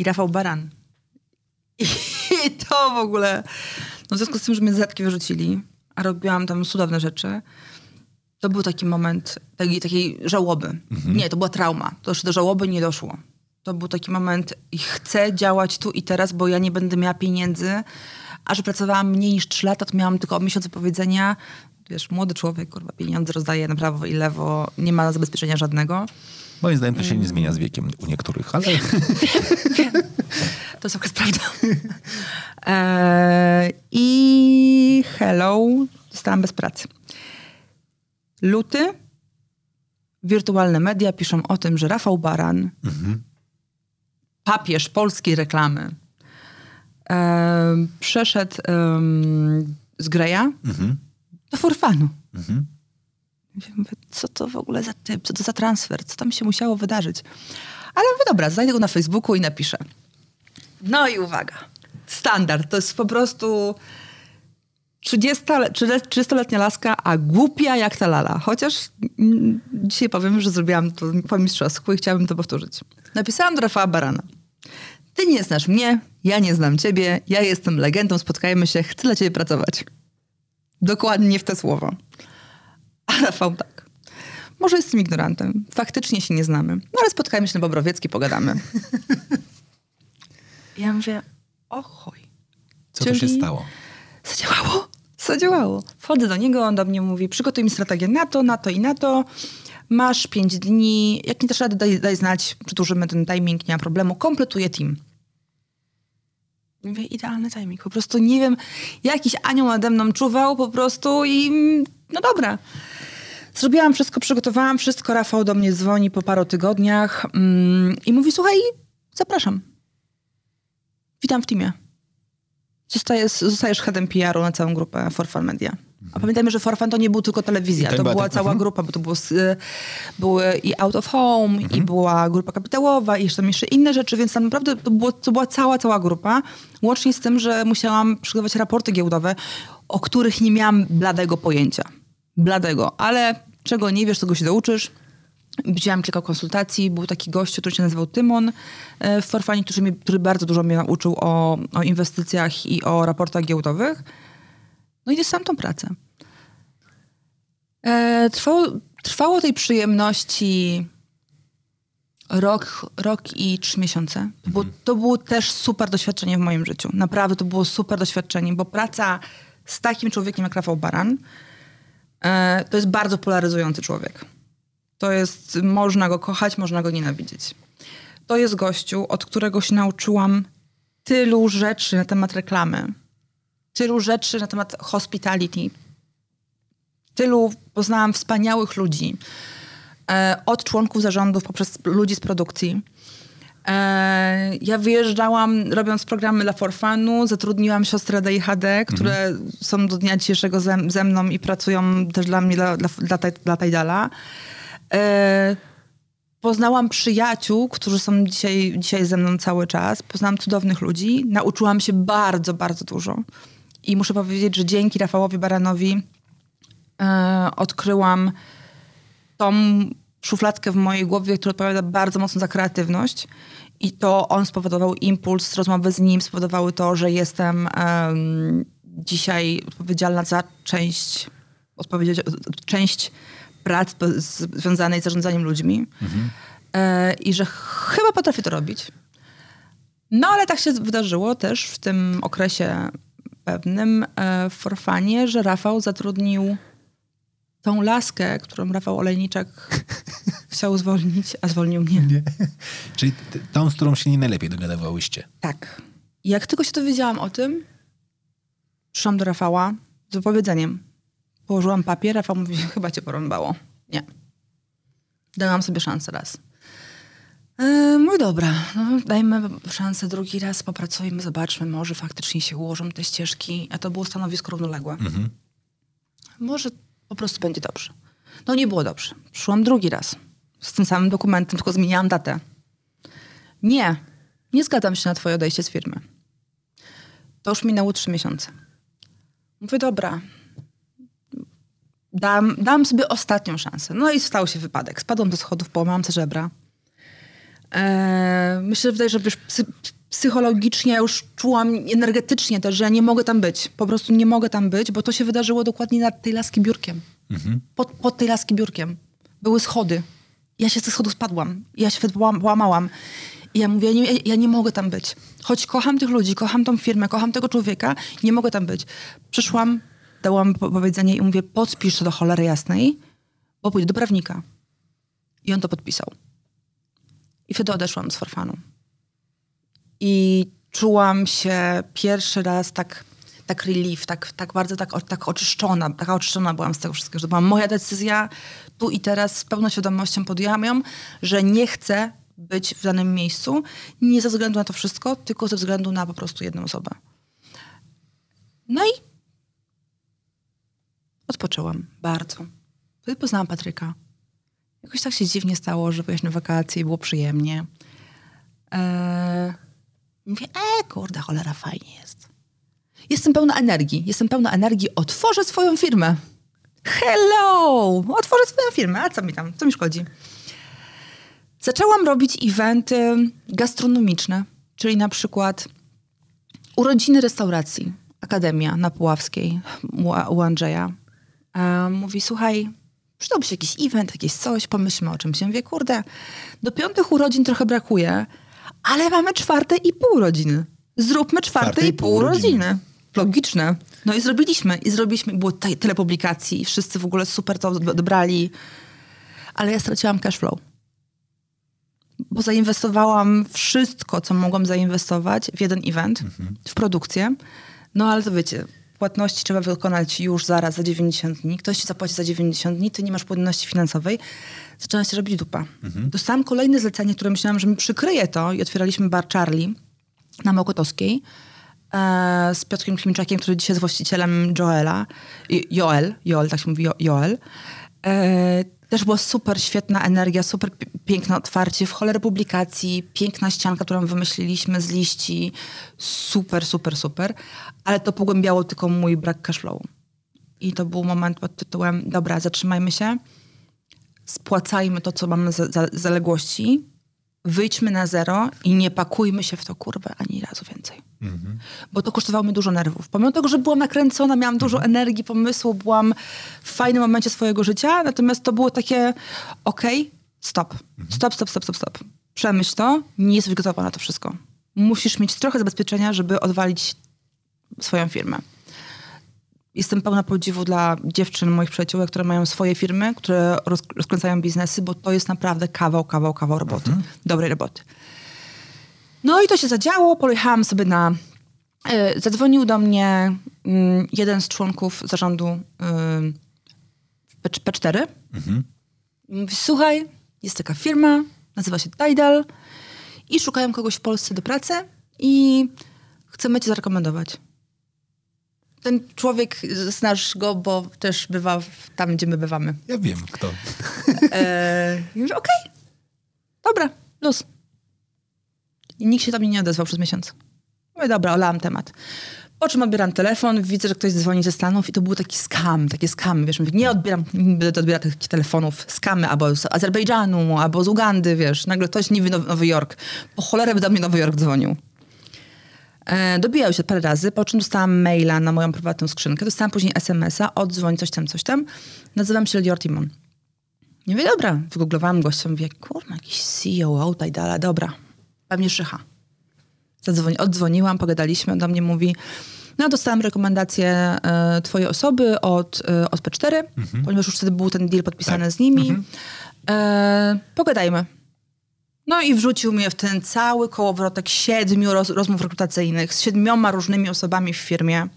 I Rafał Baran. I to w ogóle... No w związku z tym, że mnie z Zetki wyrzucili, a robiłam tam cudowne rzeczy, to był taki moment takiej, takiej żałoby. Nie, to była trauma. To jeszcze do żałoby nie doszło. To był taki moment i chcę działać tu i teraz, bo ja nie będę miała pieniędzy. A że pracowałam mniej niż 3 lata, to miałam tylko miesiąc powiedzenia. Wiesz, młody człowiek, kurwa, pieniądze rozdaje na prawo i lewo, nie ma zabezpieczenia żadnego. Moim zdaniem to się nie zmienia z wiekiem u niektórych, ale To jest akurat prawda. Eee, I hello, zostałam bez pracy. Luty, wirtualne media piszą o tym, że Rafał Baran, papież polskiej reklamy, em, przeszedł em, z Greja do Forfanu. Ja Mówię, co to w ogóle za typ, co to za transfer, co tam się musiało wydarzyć. Ale mówię, dobra, znajdę go na Facebooku i napiszę. No i uwaga, standard, to jest po prostu 30 le- 30-letnia laska, a głupia jak ta lala. Chociaż mm, dzisiaj powiem, że zrobiłam to po mistrzowsku i chciałabym to powtórzyć. Napisałam do Rafała Barana. Ty nie znasz mnie, ja nie znam ciebie, ja jestem legendą, spotkajmy się, chcę dla ciebie pracować. Dokładnie w te słowa. A Rafał tak. Może jestem ignorantem. Faktycznie się nie znamy. No ale spotkajmy się na Bobrowiecki, pogadamy. Ja mówię, o chuj. co to się Czyli- stało? Zadziałało. Zadziałało. Wchodzę do niego, on do mnie mówi, przygotuj mi strategię na to, na to i na to. Masz pięć dni, jak nie dasz rady, daj, daj znać, przedłużymy ten timing, nie ma problemu. Kompletuję team. Mówię, idealny timing. Po prostu nie wiem, jakiś anioł nade mną czuwał po prostu i no dobra. Zrobiłam wszystko, przygotowałam wszystko. Rafał do mnie dzwoni po paru tygodniach mm, i mówi, słuchaj, zapraszam. Witam w teamie. Zostajesz, zostajesz headem PR-u na całą grupę Forfan Media. A pamiętajmy, że Forfan to nie był tylko telewizja, to była cała mhm. grupa, bo to było, y, były i Out of Home, i była grupa kapitałowa, i jeszcze jeszcze inne rzeczy, więc tam naprawdę to, było, to była cała, cała grupa. Łącznie z tym, że musiałam przygotować raporty giełdowe, o których nie miałam bladego pojęcia. Bladego, ale czego nie wiesz, tego się douczysz. Widziałam kilka konsultacji. Był taki gościu, który się nazywał Tymon e, w Forfani, który, mi, który bardzo dużo mnie nauczył o, o inwestycjach i o raportach giełdowych. No i dostałam tą pracę. E, trwało, trwało tej przyjemności rok, rok i trzy miesiące. To, było, to było też super doświadczenie w moim życiu. Naprawdę to było super doświadczenie, bo praca z takim człowiekiem jak Rafał Baran to jest bardzo polaryzujący człowiek. To jest, można go kochać, można go nienawidzieć. To jest gościu, od którego się nauczyłam tylu rzeczy na temat reklamy, tylu rzeczy na temat hospitality, tylu poznałam wspaniałych ludzi, e, od członków zarządów poprzez ludzi z produkcji. E, ja wyjeżdżałam, robiąc programy dla Forfanu, zatrudniłam siostrę DHD, które są do dnia dzisiejszego ze, ze mną i pracują też dla mnie, dla, dla, dla, dla Tajdala. E, poznałam przyjaciół, którzy są dzisiaj, dzisiaj ze mną cały czas. Poznałam cudownych ludzi. Nauczyłam się bardzo, bardzo dużo. I muszę powiedzieć, że dzięki Rafałowi Baranowi e, odkryłam tą szufladkę w mojej głowie, która odpowiada bardzo mocno za kreatywność. I to on spowodował impuls, rozmowy z nim spowodowały to, że jestem em, dzisiaj odpowiedzialna za część, część prac związanej z zarządzaniem ludźmi. E, I że chyba potrafię to robić. No ale tak się wydarzyło też w tym okresie pewnym e, w Forfanie, że Rafał zatrudnił tą laskę, którą Rafał Olejniczak chciał zwolnić, a zwolnił mnie. Czyli t- tą, z którą się nie najlepiej dogadawałyście. Tak. Jak tylko się dowiedziałam o tym, przyszłam do Rafała z wypowiedzeniem. Położyłam papier, Rafał mówi, chyba cię porąbało. Nie. Dałam sobie szansę raz. Yy, mój dobra, no, dajmy szansę drugi raz, popracujmy, zobaczmy, może faktycznie się ułożą te ścieżki, a to było stanowisko równoległe. Może po prostu będzie dobrze. No nie było dobrze. Przyszłam drugi raz z tym samym dokumentem, tylko zmieniałam datę. Nie, nie zgadzam się na twoje odejście z firmy. To już minęło trzy miesiące. Mówię, dobra, dam, dam sobie ostatnią szansę. No i stał się wypadek. Spadłam do schodów, połamałam te żebra. Eee, myślę, że wydaje, że wiesz, psy, psychologicznie już czułam, energetycznie też, że ja nie mogę tam być. Po prostu nie mogę tam być, bo to się wydarzyło dokładnie nad tej laski biurkiem. Pod, pod tej laski biurkiem. Były schody. Ja się z tych schodów spadłam. Ja się łam- łamałam. I ja mówię, ja nie, ja nie mogę tam być. Choć kocham tych ludzi, kocham tą firmę, kocham tego człowieka, nie mogę tam być. Przyszłam, dałam po- powiedzenie i mówię, podpisz to do cholery jasnej, bo pójdę do prawnika. I on to podpisał. I wtedy odeszłam z Forfanu. I czułam się pierwszy raz tak, tak relief, tak, tak bardzo tak, tak oczyszczona, taka oczyszczona byłam z tego wszystkiego, że to była moja decyzja, tu i teraz z pełną świadomością podjęłam ją, że nie chcę być w danym miejscu, nie ze względu na to wszystko, tylko ze względu na po prostu jedną osobę. No i odpoczęłam bardzo. Wtedy poznałam Patryka. Jakoś tak się dziwnie stało, że byliśmy wakacje i było przyjemnie. Eee, mówię, e, kurde, cholera, fajnie jest. Jestem pełna energii. Jestem pełna energii. Otworzę swoją firmę. Hello! Otworzę swoją firmę. A co mi tam? Co mi szkodzi? Zaczęłam robić eventy gastronomiczne, czyli na przykład urodziny restauracji. Akademia na Puławskiej u, Andrzeja. E, mówi, słuchaj, przydałby się jakiś event, jakieś coś, pomyślmy o czymś. Ja mówię, kurde, do piątych urodzin trochę brakuje, ale mamy czwarte i pół rodziny. Zróbmy czwarte, i pół rodziny. Logiczne. No i zrobiliśmy. I zrobiliśmy. Było tyle publikacji. i Wszyscy w ogóle super to dobrali. Ale ja straciłam cash flow. Bo zainwestowałam wszystko, co mogłam zainwestować w jeden event, w produkcję. No ale to wiecie, płatności trzeba wykonać już zaraz za 90 dni. Ktoś ci zapłaci za 90 dni, ty nie masz płynności finansowej. Zaczęła się robić dupa. Dostałam kolejne zlecenie, które myślałam, że mi przykryje to i otwieraliśmy bar Charlie na Mokotowskiej e, z Piotrkiem Klimczakiem, który dzisiaj jest właścicielem Joela. Joel, Joel, tak się mówi, Jo- Joel. E, też była super świetna energia, super pi- piękne otwarcie, w cholerę publikacji, piękna ścianka, którą wymyśliliśmy z liści. Super, super, super. Ale to pogłębiało tylko mój brak cashflowu. I to był moment pod tytułem, dobra, zatrzymajmy się, spłacajmy to, co mamy za, za zaległości, wyjdźmy na zero i nie pakujmy się w to kurwę ani razu więcej. Bo to kosztowało mi dużo nerwów. Pomimo tego, że byłam nakręcona, miałam dużo energii, pomysłu, byłam w fajnym momencie swojego życia, natomiast to było takie, okej, stop. stop, stop, stop, stop, stop. Przemyśl to, nie jesteś gotowa na to wszystko. Musisz mieć trochę zabezpieczenia, żeby odwalić swoją firmę. Jestem pełna podziwu dla dziewczyn, moich przyjaciółek, które mają swoje firmy, które roz, rozkręcają biznesy, bo to jest naprawdę kawał, kawał, kawał roboty. Dobrej roboty. No i to się zadziało. Pojechałam sobie na... Y, zadzwonił do mnie mm, jeden z członków zarządu y, P, P4. I Mówi, słuchaj, jest taka firma, nazywa się Tidal i szukają kogoś w Polsce do pracy i chcemy cię zarekomendować. Ten człowiek, znasz go, bo też bywa w- tam, gdzie my bywamy. Ja wiem, kto. I mówię, okej, dobra, luz. I nikt się tam nie odezwał przez miesiąc. Mówię, dobra, olałam temat. Po czym odbieram telefon, widzę, że ktoś dzwoni ze Stanów i to był taki skam, takie skamy, wiesz, mówię, nie odbieram, będę odbierać takich telefonów, skamy, albo z Azerbejdżanu, albo z Ugandy, wiesz, nagle ktoś niby Now- Nowy Jork. Po cholerę by do mnie Nowy Jork dzwonił. E, dobijał się parę razy, po czym dostałam maila na moją prywatną skrzynkę, dostałam później SMS-a, oddzwoń, coś tam, coś tam. Nazywam się Lior Timon. Nie mówię, dobra, wygooglowałam gościa, mówię, kurwa, jakiś CEO, Tidala, dobra, pewnie szycha. Zadzwoni, oddzwoniłam, pogadaliśmy, do mnie mówi, no dostałam rekomendację e, twojej osoby od, e, od P4, ponieważ już wtedy był ten deal podpisany z nimi. E, pogadajmy. No i wrzucił mnie w ten cały kołowrotek siedmiu roz, rozmów rekrutacyjnych z siedmioma różnymi osobami w firmie.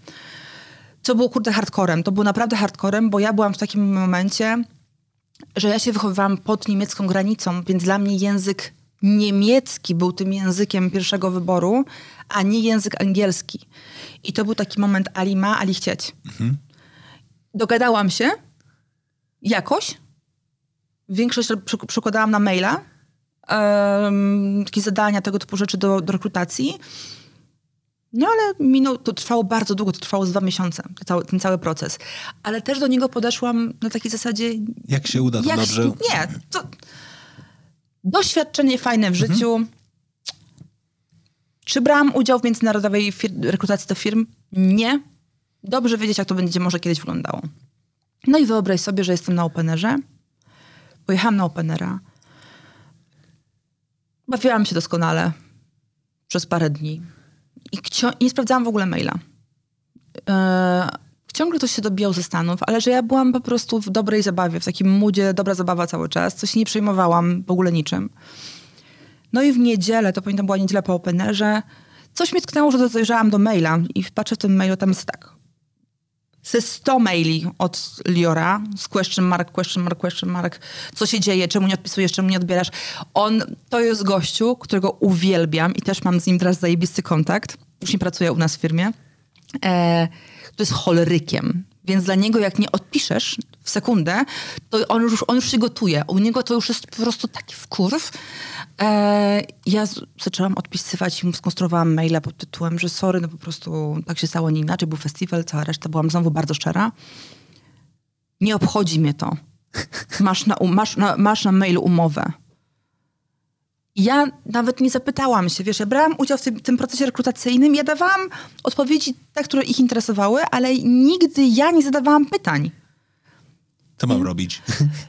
Co było kurde hardcorem. To było naprawdę hardcorem, bo ja byłam w takim momencie, że ja się wychowywałam pod niemiecką granicą, więc dla mnie język niemiecki był tym językiem pierwszego wyboru, a nie język angielski. I to był taki moment Ali ma, Ali chcieć. Dogadałam się jakoś. Większość przykładałam na maila. Um, takie zadania, tego typu rzeczy do, do rekrutacji. No ale minął, to trwało bardzo długo, to trwało z dwa miesiące, ten cały, ten cały proces. Ale też do niego podeszłam na takiej zasadzie, Jak się uda, to jak, dobrze. Nie, to doświadczenie fajne w życiu. Czy brałam udział w międzynarodowej fir- rekrutacji do firm? Nie. Dobrze wiedzieć, jak to będzie może kiedyś wyglądało. No i wyobraź sobie, że jestem na Openerze. Pojechałam na Openera. Bawiłam się doskonale przez parę dni. I nie sprawdzałam w ogóle maila. E, ciągle ktoś się dobijał ze Stanów, ale że ja byłam po prostu w dobrej zabawie, w takim moodzie, dobra zabawa cały czas, coś nie przejmowałam w ogóle niczym. No i w niedzielę, to pamiętam była niedziela po Openerze, coś mnie tknęło, że zajrzałam do maila i patrzę w tym mailu, tam jest tak. Ze 100 maili od Liora z question mark, question mark, question mark. Co się dzieje, czemu nie odpisujesz, czemu nie odbierasz. On, to jest gościu, którego uwielbiam i też mam z nim teraz zajebisty kontakt. Już nie pracuje u nas w firmie. E, to jest cholerykiem. Więc dla niego, jak nie odpiszesz w sekundę, to on już, on już się gotuje. U niego to już jest po prostu taki wkurw. E, ja z, zaczęłam odpisywać i skonstruowałam maila pod tytułem, że sorry, no po prostu tak się stało, nie inaczej. Był festiwal, cała reszta. Byłam znowu bardzo szczera. Nie obchodzi mnie to. Masz na, masz na, masz na mailu umowę. Ja nawet nie zapytałam się, wiesz, ja brałam udział w tym, tym procesie rekrutacyjnym, ja dawałam odpowiedzi te, które ich interesowały, ale nigdy ja nie zadawałam pytań. Co mam robić?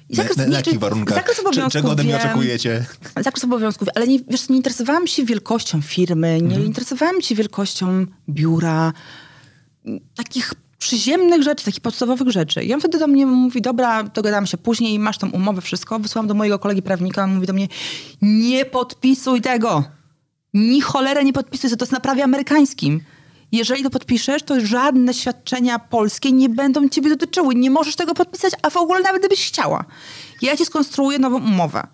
I Na, zakres- na, nie, na jakich warunkach? zakres obowiązków czego ode mnie oczekujecie? Zakres obowiązków, ale nie, wiesz, nie interesowałam się wielkością firmy, nie interesowałam się wielkością biura, takich przyziemnych rzeczy, takich podstawowych rzeczy. I on wtedy do mnie mówi, dobra, dogadamy się później, masz tą umowę, wszystko. Wysłałam do mojego kolegi prawnika, on mówi do mnie, nie podpisuj tego. Ni cholerę nie podpisuj, to jest na prawie amerykańskim. Jeżeli to podpiszesz, to żadne świadczenia polskie nie będą ciebie dotyczyły. Nie możesz tego podpisać, a w ogóle nawet gdybyś chciała. Ja ci skonstruuję nową umowę.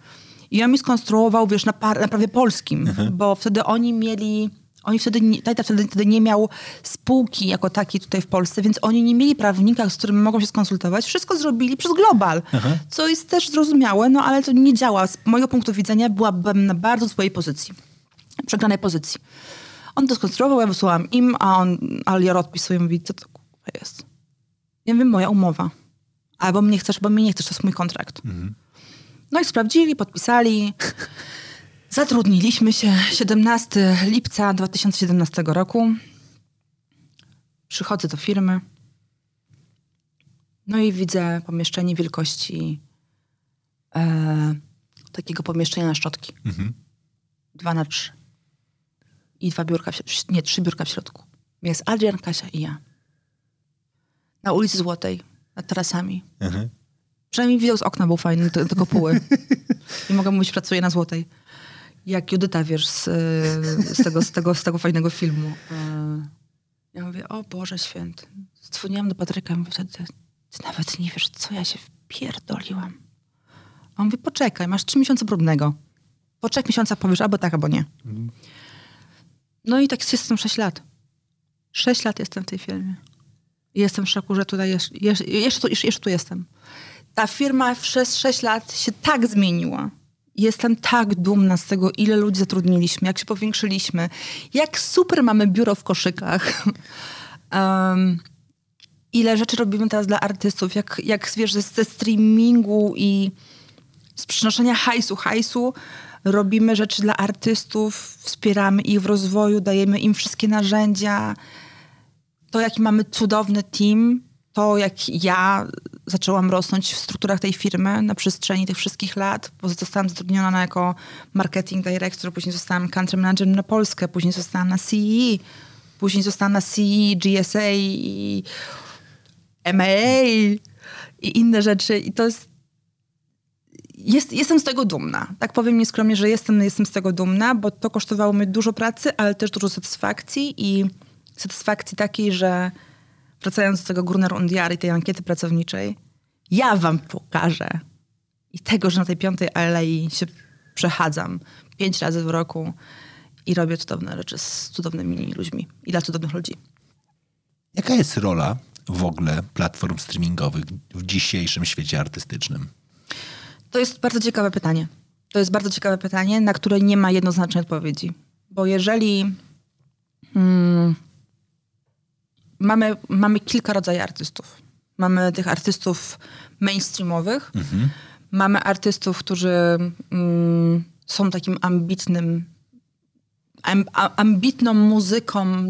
I on mi skonstruował, wiesz, na, par, na prawie polskim, bo wtedy oni mieli oni wtedy, nie, Tajta wtedy, wtedy nie miał spółki jako takiej tutaj w Polsce, więc oni nie mieli prawnika, z którym mogą się skonsultować. Wszystko zrobili przez Global, Aha. co jest też zrozumiałe, no ale to nie działa. Z mojego punktu widzenia byłabym na bardzo złej pozycji, przegranej pozycji. On to skonstruował, ja wysłałam im, a on, ale ja odpisuję i mówi, co to jest? Ja wiem, moja umowa. Albo mnie chcesz, bo mnie nie chcesz, to jest mój kontrakt. Mhm. No i sprawdzili, podpisali. Zatrudniliśmy się 17 lipca 2017 roku. Przychodzę do firmy. No i widzę pomieszczenie wielkości e, takiego pomieszczenia na szczotki. Mhm. Dwa na trzy. I dwa biurka, w, nie, trzy biurka w środku. Jest Adrian, Kasia i ja. Na ulicy Złotej, nad tarasami. Mhm. Przynajmniej widok z okna był fajny, tylko kopuły. I mogę mówić, pracuję na Złotej jak Judyta, wiesz, z, z, tego, z, tego, z tego fajnego filmu. E, ja mówię, o Boże Święty. Dzwoniłam do Patryka i mówię wtedy, ty nawet nie wiesz, co ja się wpierdoliłam. A on mówi, poczekaj, masz trzy miesiące próbnego. Po trzech miesiącach powiesz albo tak, albo nie. Mhm. No i tak jestem sześć lat. Sześć lat jestem w tej firmie. Jestem w szoku, że tutaj jeszcze, jeszcze, jeszcze, tu, jeszcze tu jestem. Ta firma przez sześć lat się tak zmieniła Jestem tak dumna z tego, ile ludzi zatrudniliśmy, jak się powiększyliśmy, jak super mamy biuro w koszykach. Um, ile rzeczy robimy teraz dla artystów, jak, jak wiesz, ze streamingu i z przynoszenia hajsu, hajsu robimy rzeczy dla artystów, wspieramy ich w rozwoju, dajemy im wszystkie narzędzia. To, jaki mamy cudowny team, to, jak ja zaczęłam rosnąć w strukturach tej firmy na przestrzeni tych wszystkich lat, bo zostałam zatrudniona jako marketing director, później zostałam country manager na Polskę, później zostałam na CE, później zostałam na CE, GSA i MAA i inne rzeczy. I to jest jest, jestem z tego dumna. Tak powiem nieskromnie, że jestem, jestem z tego dumna, bo to kosztowało mi dużo pracy, ale też dużo satysfakcji i satysfakcji takiej, że wracając do tego Gruner Undiary, tej ankiety pracowniczej, ja wam pokażę i tego, że na tej piątej alei się przechadzam pięć razy w roku i robię cudowne rzeczy z cudownymi ludźmi i dla cudownych ludzi. Jaka jest rola w ogóle platform streamingowych w dzisiejszym świecie artystycznym? To jest bardzo ciekawe pytanie. To jest bardzo ciekawe pytanie, na które nie ma jednoznacznej odpowiedzi. Bo jeżeli hmm, mamy, mamy kilka rodzajów artystów. Mamy tych artystów mainstreamowych, mhm. mamy artystów, którzy mm, są takim ambitnym, ambitną muzyką,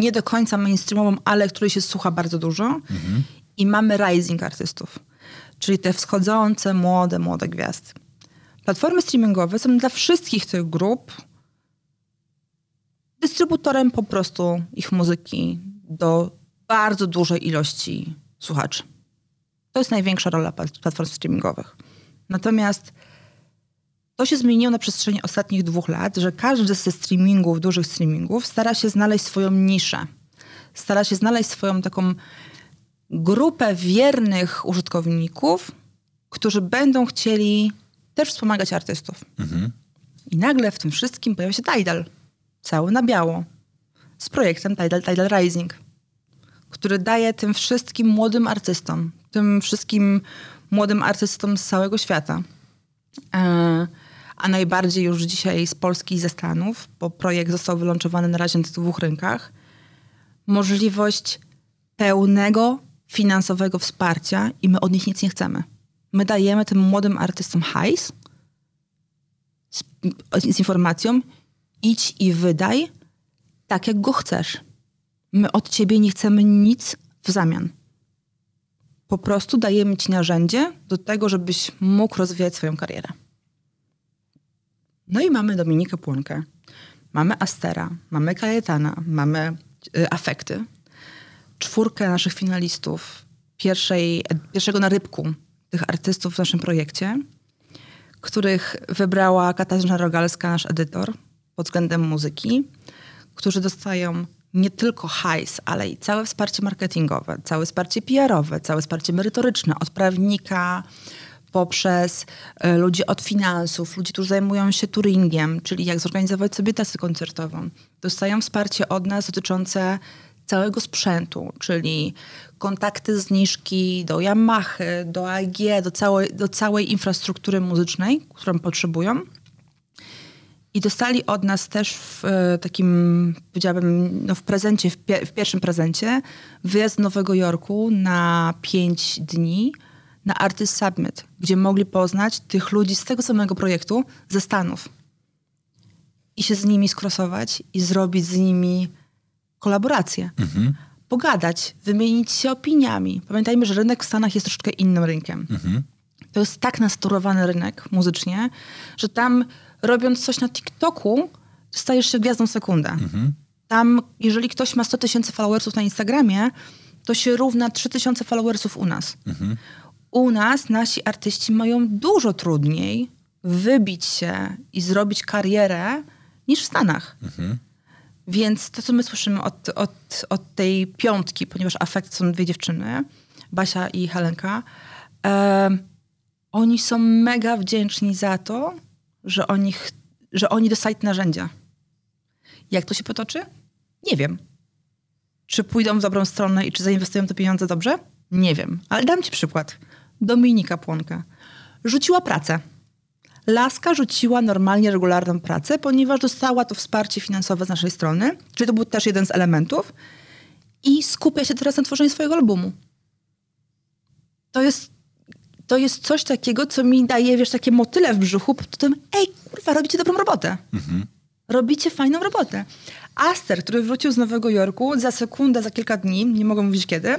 nie do końca mainstreamową, ale której się słucha bardzo dużo. Mhm. I mamy rising artystów, czyli te wschodzące, młode, młode gwiazdy. Platformy streamingowe są dla wszystkich tych grup dystrybutorem po prostu ich muzyki do bardzo dużej ilości słuchaczy. To jest największa rola platform streamingowych. Natomiast to się zmieniło na przestrzeni ostatnich dwóch lat, że każdy ze streamingów, dużych streamingów, stara się znaleźć swoją niszę. Stara się znaleźć swoją taką grupę wiernych użytkowników, którzy będą chcieli też wspomagać artystów. Mhm. I nagle w tym wszystkim pojawia się Tidal. Cały na biało. Z projektem Tidal, Tidal Rising który daje tym wszystkim młodym artystom, tym wszystkim młodym artystom z całego świata. E, a najbardziej już dzisiaj z Polski i ze Stanów, bo projekt został wylączowany na razie na dwóch rynkach, możliwość pełnego finansowego wsparcia i my od nich nic nie chcemy. My dajemy tym młodym artystom hajs z, z informacją idź i wydaj tak, jak go chcesz. My od ciebie nie chcemy nic w zamian. Po prostu dajemy ci narzędzie do tego, żebyś mógł rozwijać swoją karierę. No i mamy Dominikę Płonkę, mamy Astera, mamy Kajetana, mamy y, Afekty. czwórkę naszych finalistów pierwszej, pierwszego narybku tych artystów w naszym projekcie, których wybrała Katarzyna Rogalska, nasz edytor, pod względem muzyki, którzy dostają nie tylko hajs, ale i całe wsparcie marketingowe, całe wsparcie PR-owe, całe wsparcie merytoryczne od prawnika poprzez y, ludzi od finansów, ludzi, którzy zajmują się touringiem, czyli jak zorganizować sobie trasę koncertową. Dostają wsparcie od nas dotyczące całego sprzętu, czyli kontakty zniżki do Yamaha, do AG, do całej, do całej infrastruktury muzycznej, którą potrzebują. I dostali od nas też w e, takim, powiedziałabym, no w prezencie, w, pie, w, pierwszym prezencie, wyjazd do Nowego Jorku na pięć dni na Artist Summit, gdzie mogli poznać tych ludzi z tego samego projektu ze Stanów. I się z nimi skrosować i zrobić z nimi kolaborację. Mhm. Pogadać, wymienić się opiniami. Pamiętajmy, że rynek w Stanach jest troszeczkę innym rynkiem. Mhm. To jest tak nasturowany rynek muzycznie, że tam robiąc coś na TikToku, stajesz się gwiazdą sekundę. Mhm. Tam, jeżeli ktoś ma 100 tysięcy followersów na Instagramie, to się równa 3 tysiące followersów u nas. Mhm. U nas nasi artyści mają dużo trudniej wybić się i zrobić karierę niż w Stanach. Mhm. Więc to, co my słyszymy od, od, od tej piątki, ponieważ afekt są dwie dziewczyny, Basia i Helenka, e, oni są mega wdzięczni za to, że oni, że oni dostali te narzędzia. Jak to się potoczy? Nie wiem. Czy pójdą w dobrą stronę i czy zainwestują te pieniądze dobrze? Nie wiem. Ale dam ci przykład. Dominika Płonka. Rzuciła pracę. Laska rzuciła normalnie regularną pracę, ponieważ dostała to wsparcie finansowe z naszej strony, czyli to był też jeden z elementów, i skupia się teraz na tworzeniu swojego albumu. To jest to jest coś takiego, co mi daje, wiesz, takie motyle w brzuchu pod tym, ej, kurwa, robicie dobrą robotę. Mhm. Robicie fajną robotę. Aster, który wrócił z Nowego Jorku, za sekundę, za kilka dni, nie mogę mówić kiedy,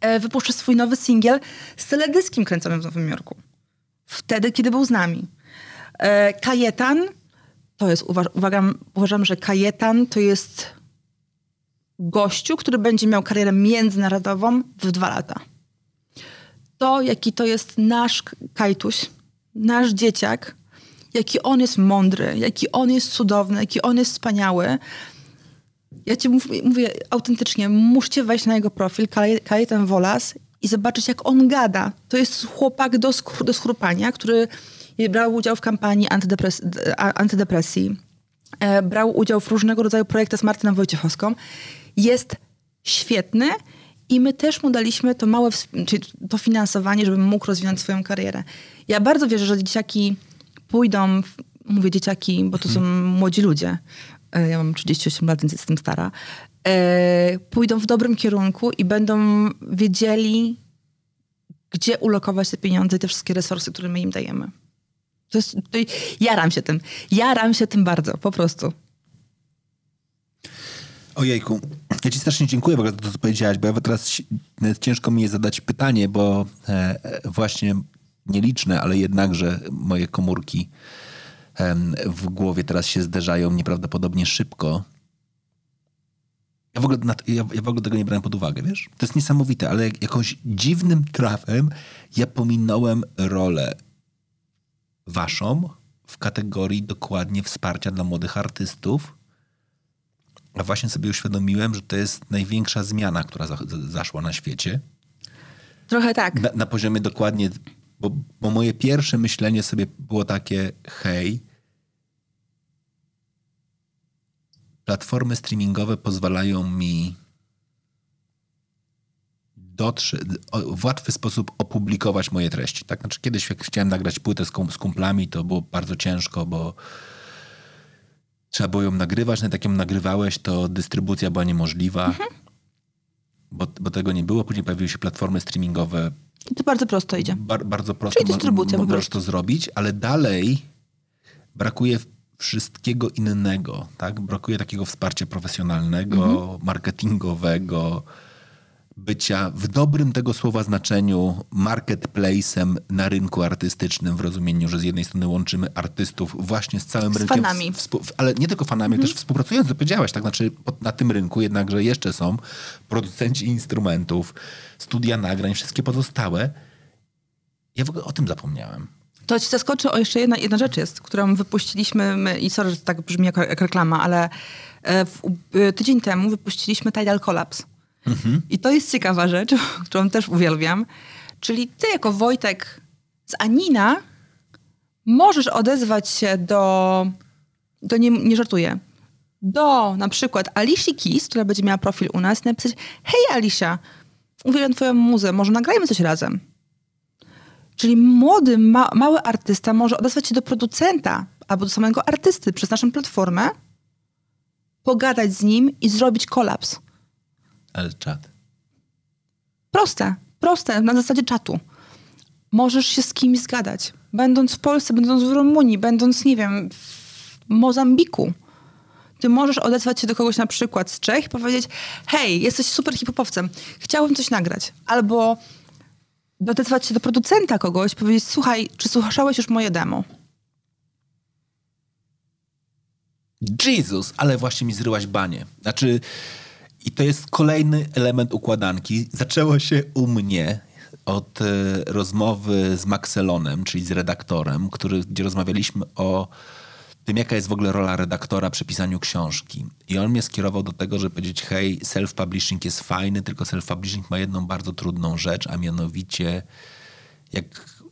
e, wypuszcza swój nowy singiel z teledyskiem kręconym w Nowym Jorku. Wtedy, kiedy był z nami. E, Kajetan, to jest, uważam, uważam, że Kajetan to jest gościu, który będzie miał karierę międzynarodową w dwa lata to, jaki to jest nasz Kajtuś, nasz dzieciak, jaki on jest mądry, jaki on jest cudowny, jaki on jest wspaniały. Ja ci mówię, mówię autentycznie, muście wejść na jego profil, Kajetan Wolas i zobaczyć, jak on gada. To jest chłopak do, skru, do schrupania, który brał udział w kampanii antydepres antydepresji, e, brał udział w różnego rodzaju projektach z Martyną Wojciechowską. Jest świetny i my też mu daliśmy to małe, czyli to finansowanie, żeby mógł rozwinąć swoją karierę. Ja bardzo wierzę, że dzieciaki pójdą, mówię dzieciaki, bo to są mhm. młodzi ludzie. E, ja mam 38 lat, więc jestem stara. E, pójdą w dobrym kierunku i będą wiedzieli, gdzie ulokować te pieniądze i te wszystkie resursy, które my im dajemy. To jest, to jaram się tym. Jaram się tym bardzo, po prostu. Ojejku, ja ci strasznie dziękuję w ogóle za to, co powiedziałaś, bo ja teraz ciężko mi jest zadać pytanie, bo e, e, właśnie nieliczne, ale jednakże moje komórki w głowie teraz się zderzają nieprawdopodobnie szybko. Ja w, ogóle, ja, w ogóle tego nie brałem pod uwagę, wiesz? To jest niesamowite, ale jakoś dziwnym trafem ja pominąłem rolę waszą w kategorii dokładnie wsparcia dla młodych artystów, a właśnie sobie uświadomiłem, że to jest największa zmiana, która za, zaszła na świecie. Trochę tak. Na, na poziomie dokładnie, bo, bo moje pierwsze myślenie sobie było takie, hej, platformy streamingowe pozwalają mi dotrze, w łatwy sposób opublikować moje treści. Tak? Znaczy, kiedyś jak chciałem nagrać płytę z, kumplami, to było bardzo ciężko, bo trzeba było ją nagrywać, nawet jak ją nagrywałeś, to dystrybucja była niemożliwa, mhm. bo, bo tego nie było. Później pojawiły się platformy streamingowe. I to bardzo prosto idzie. Bar, bardzo prosto Czyli dystrybucja mo, możesz to zrobić, ale dalej brakuje wszystkiego innego. Tak? Brakuje takiego wsparcia profesjonalnego, mhm. marketingowego. Bycia w dobrym tego słowa znaczeniu marketplace'em na rynku artystycznym w rozumieniu, że z jednej strony łączymy artystów właśnie z całym Z rynkiem. fanami. współ- ale nie tylko fanami, ale też współpracując, to powiedziałaś, tak? Znaczy na tym rynku jednakże jeszcze są producenci instrumentów, studia nagrań, wszystkie pozostałe. Ja w ogóle o tym zapomniałem. To ci zaskoczy, o jeszcze jedna, jedna rzecz jest, którą wypuściliśmy, my, i sorry, że tak brzmi jak, jak reklama, ale e, w, e, tydzień temu wypuściliśmy Tidal Collapse. I to jest ciekawa rzecz, którą też uwielbiam. Czyli ty jako Wojtek z Anina możesz odezwać się do, do nie, nie żartuję, do na przykład Alicji Keys, która będzie miała profil u nas napisać hej Alicia, uwielbiam twoją muzę, może nagrajmy coś razem. Czyli młody, ma, mały artysta może odezwać się do producenta albo do samego artysty przez naszą platformę, pogadać z nim i zrobić kolaps. Czad. Proste, proste, na zasadzie czatu. Możesz się z kimś zgadać. Będąc w Polsce, będąc w Rumunii, będąc, nie wiem, w Mozambiku. Ty możesz odezwać się do kogoś na przykład z Czech i powiedzieć hej, jesteś super hip-hopowcem, chciałbym coś nagrać. Albo odezwać się do producenta kogoś, powiedzieć słuchaj, czy słyszałeś już moje demo? Jezus, ale właśnie mi zryłaś banie. Znaczy, i to jest kolejny element układanki. Zaczęło się u mnie od e, rozmowy z Maxelonem, czyli z redaktorem, który, gdzie rozmawialiśmy o tym, jaka jest w ogóle rola redaktora przy pisaniu książki. I on mnie skierował do tego, żeby powiedzieć, hej, self-publishing jest fajny, tylko self-publishing ma jedną bardzo trudną rzecz, a mianowicie jak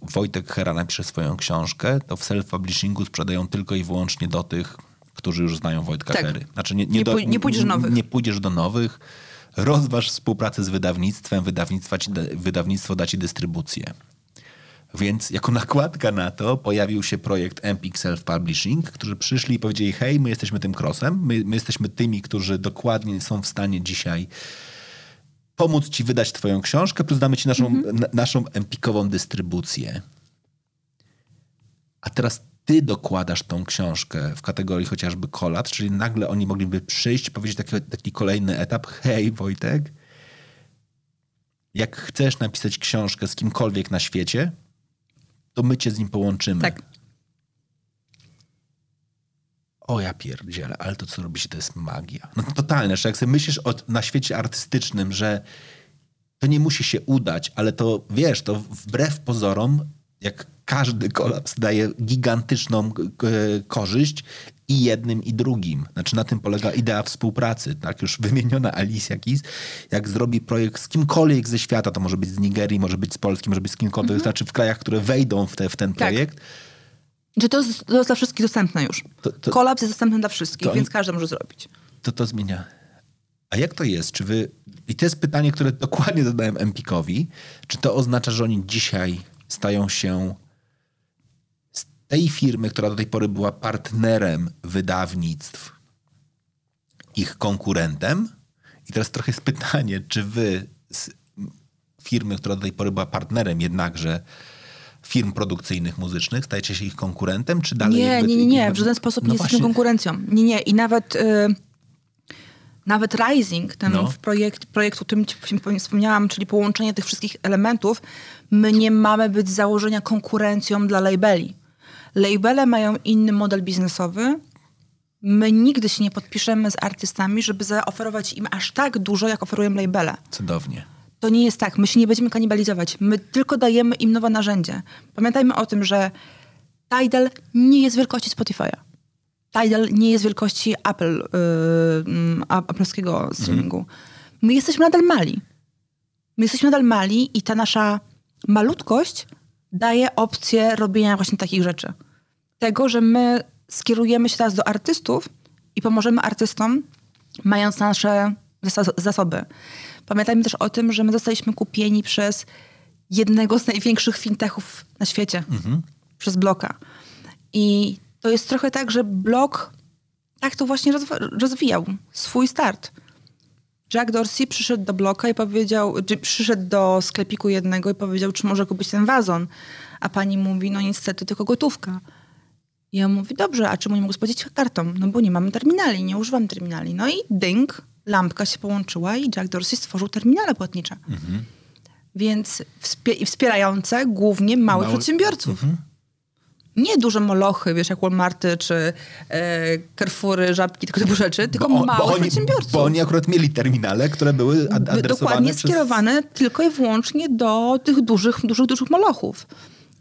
Wojtek Hera napisze swoją książkę, to w self-publishingu sprzedają tylko i wyłącznie do tych, którzy już znają Wojtka Tak. Hery. Znaczy nie, Nie do, pój- nie pójdziesz do nowych. Nie pójdziesz do nowych. Rozważ współpracę z wydawnictwem, wydawnictwa ci, wydawnictwo da ci dystrybucję. Więc jako nakładka na to pojawił się projekt Empik Self Publishing, którzy przyszli i powiedzieli, hej, my jesteśmy tym crossem, my, my jesteśmy tymi, którzy dokładnie są w stanie dzisiaj pomóc ci wydać twoją książkę, plus damy ci naszą, na, naszą empikową dystrybucję. A teraz ty dokładasz tą książkę w kategorii chociażby kolaps, czyli nagle oni mogliby przyjść i powiedzieć taki, taki kolejny etap, hej Wojtek, jak chcesz napisać książkę z kimkolwiek na świecie, to my cię z nim połączymy. Tak. O ja pierdzielę, ale to co robicie to jest magia. No totalne, że jak sobie myślisz o, na świecie artystycznym, że to nie musi się udać, ale to wiesz, to wbrew pozorom, jak każdy kolaps daje gigantyczną k- korzyść i jednym i drugim. Znaczy na tym polega idea współpracy. Tak już wymieniona Alicia Keys, jak zrobi projekt z kimkolwiek ze świata, to może być z Nigerii, może być z Polski, może być z kimkolwiek, znaczy w krajach, które wejdą w, te, w ten Tak. projekt, Czy to jest, to jest dla wszystkich dostępne już? To- to- Kolaps jest dostępny dla wszystkich, więc każdy może zrobić. to to zmienia. A jak to jest? Czy wy... I to jest pytanie, które dokładnie zadałem Empikowi. Czy to oznacza, że oni dzisiaj stają się z tej firmy, która do tej pory była partnerem wydawnictw, ich konkurentem? I teraz trochę jest pytanie, czy wy z firmy, która do tej pory była partnerem jednakże firm produkcyjnych, muzycznych, stajecie się ich konkurentem, czy dalej Nie, jakby- nie, nie, nie, w żaden sposób No nie jesteśmy konkurencją. Nie, nie. I nawet, y, nawet Rising, ten No. projekt, projekt, o którym wspomniałam, czyli połączenie tych wszystkich elementów, my nie mamy być z założenia konkurencją dla labeli. Labele mają inny model biznesowy. My nigdy się nie podpiszemy z artystami, żeby zaoferować im aż tak dużo, jak oferują labele. Cudownie. To nie jest tak. My się nie będziemy kanibalizować. My tylko dajemy im nowe narzędzie. Pamiętajmy o tym, że Tidal nie jest wielkości Spotify'a. Tidal nie jest wielkości Apple, yy, streamingu. My jesteśmy nadal mali. My jesteśmy nadal mali i ta nasza malutkość daje opcję robienia właśnie takich rzeczy. Tego, że my skierujemy się teraz do artystów i pomożemy artystom, mając nasze zas- zasoby. Pamiętajmy też o tym, że my zostaliśmy kupieni przez jednego z największych fintechów na świecie, przez Bloka. I to jest trochę tak, że Blok tak to właśnie rozwijał swój start. Jack Dorsey przyszedł do bloka i powiedział, czy przyszedł do sklepiku jednego i powiedział, czy może kupić ten wazon. A pani mówi, no niestety tylko gotówka. I on mówi, dobrze, a czemu nie mogę spłacić kartą? No bo nie mamy terminali, nie używam terminali. No i ding, lampka się połączyła i Jack Dorsey stworzył terminale płatnicze. Więc wspie- wspierające głównie małych Małe- przedsiębiorców. Nie duże molochy, wiesz, jak Walmarty czy e, Carrefoury, Żabki, tylko typu rzeczy, tylko Bo, on- małych bo, oni, przedsiębiorców. bo oni akurat mieli terminale, które były ad- By- adresowane Dokładnie przez... skierowane tylko i wyłącznie do tych dużych, dużych, dużych molochów.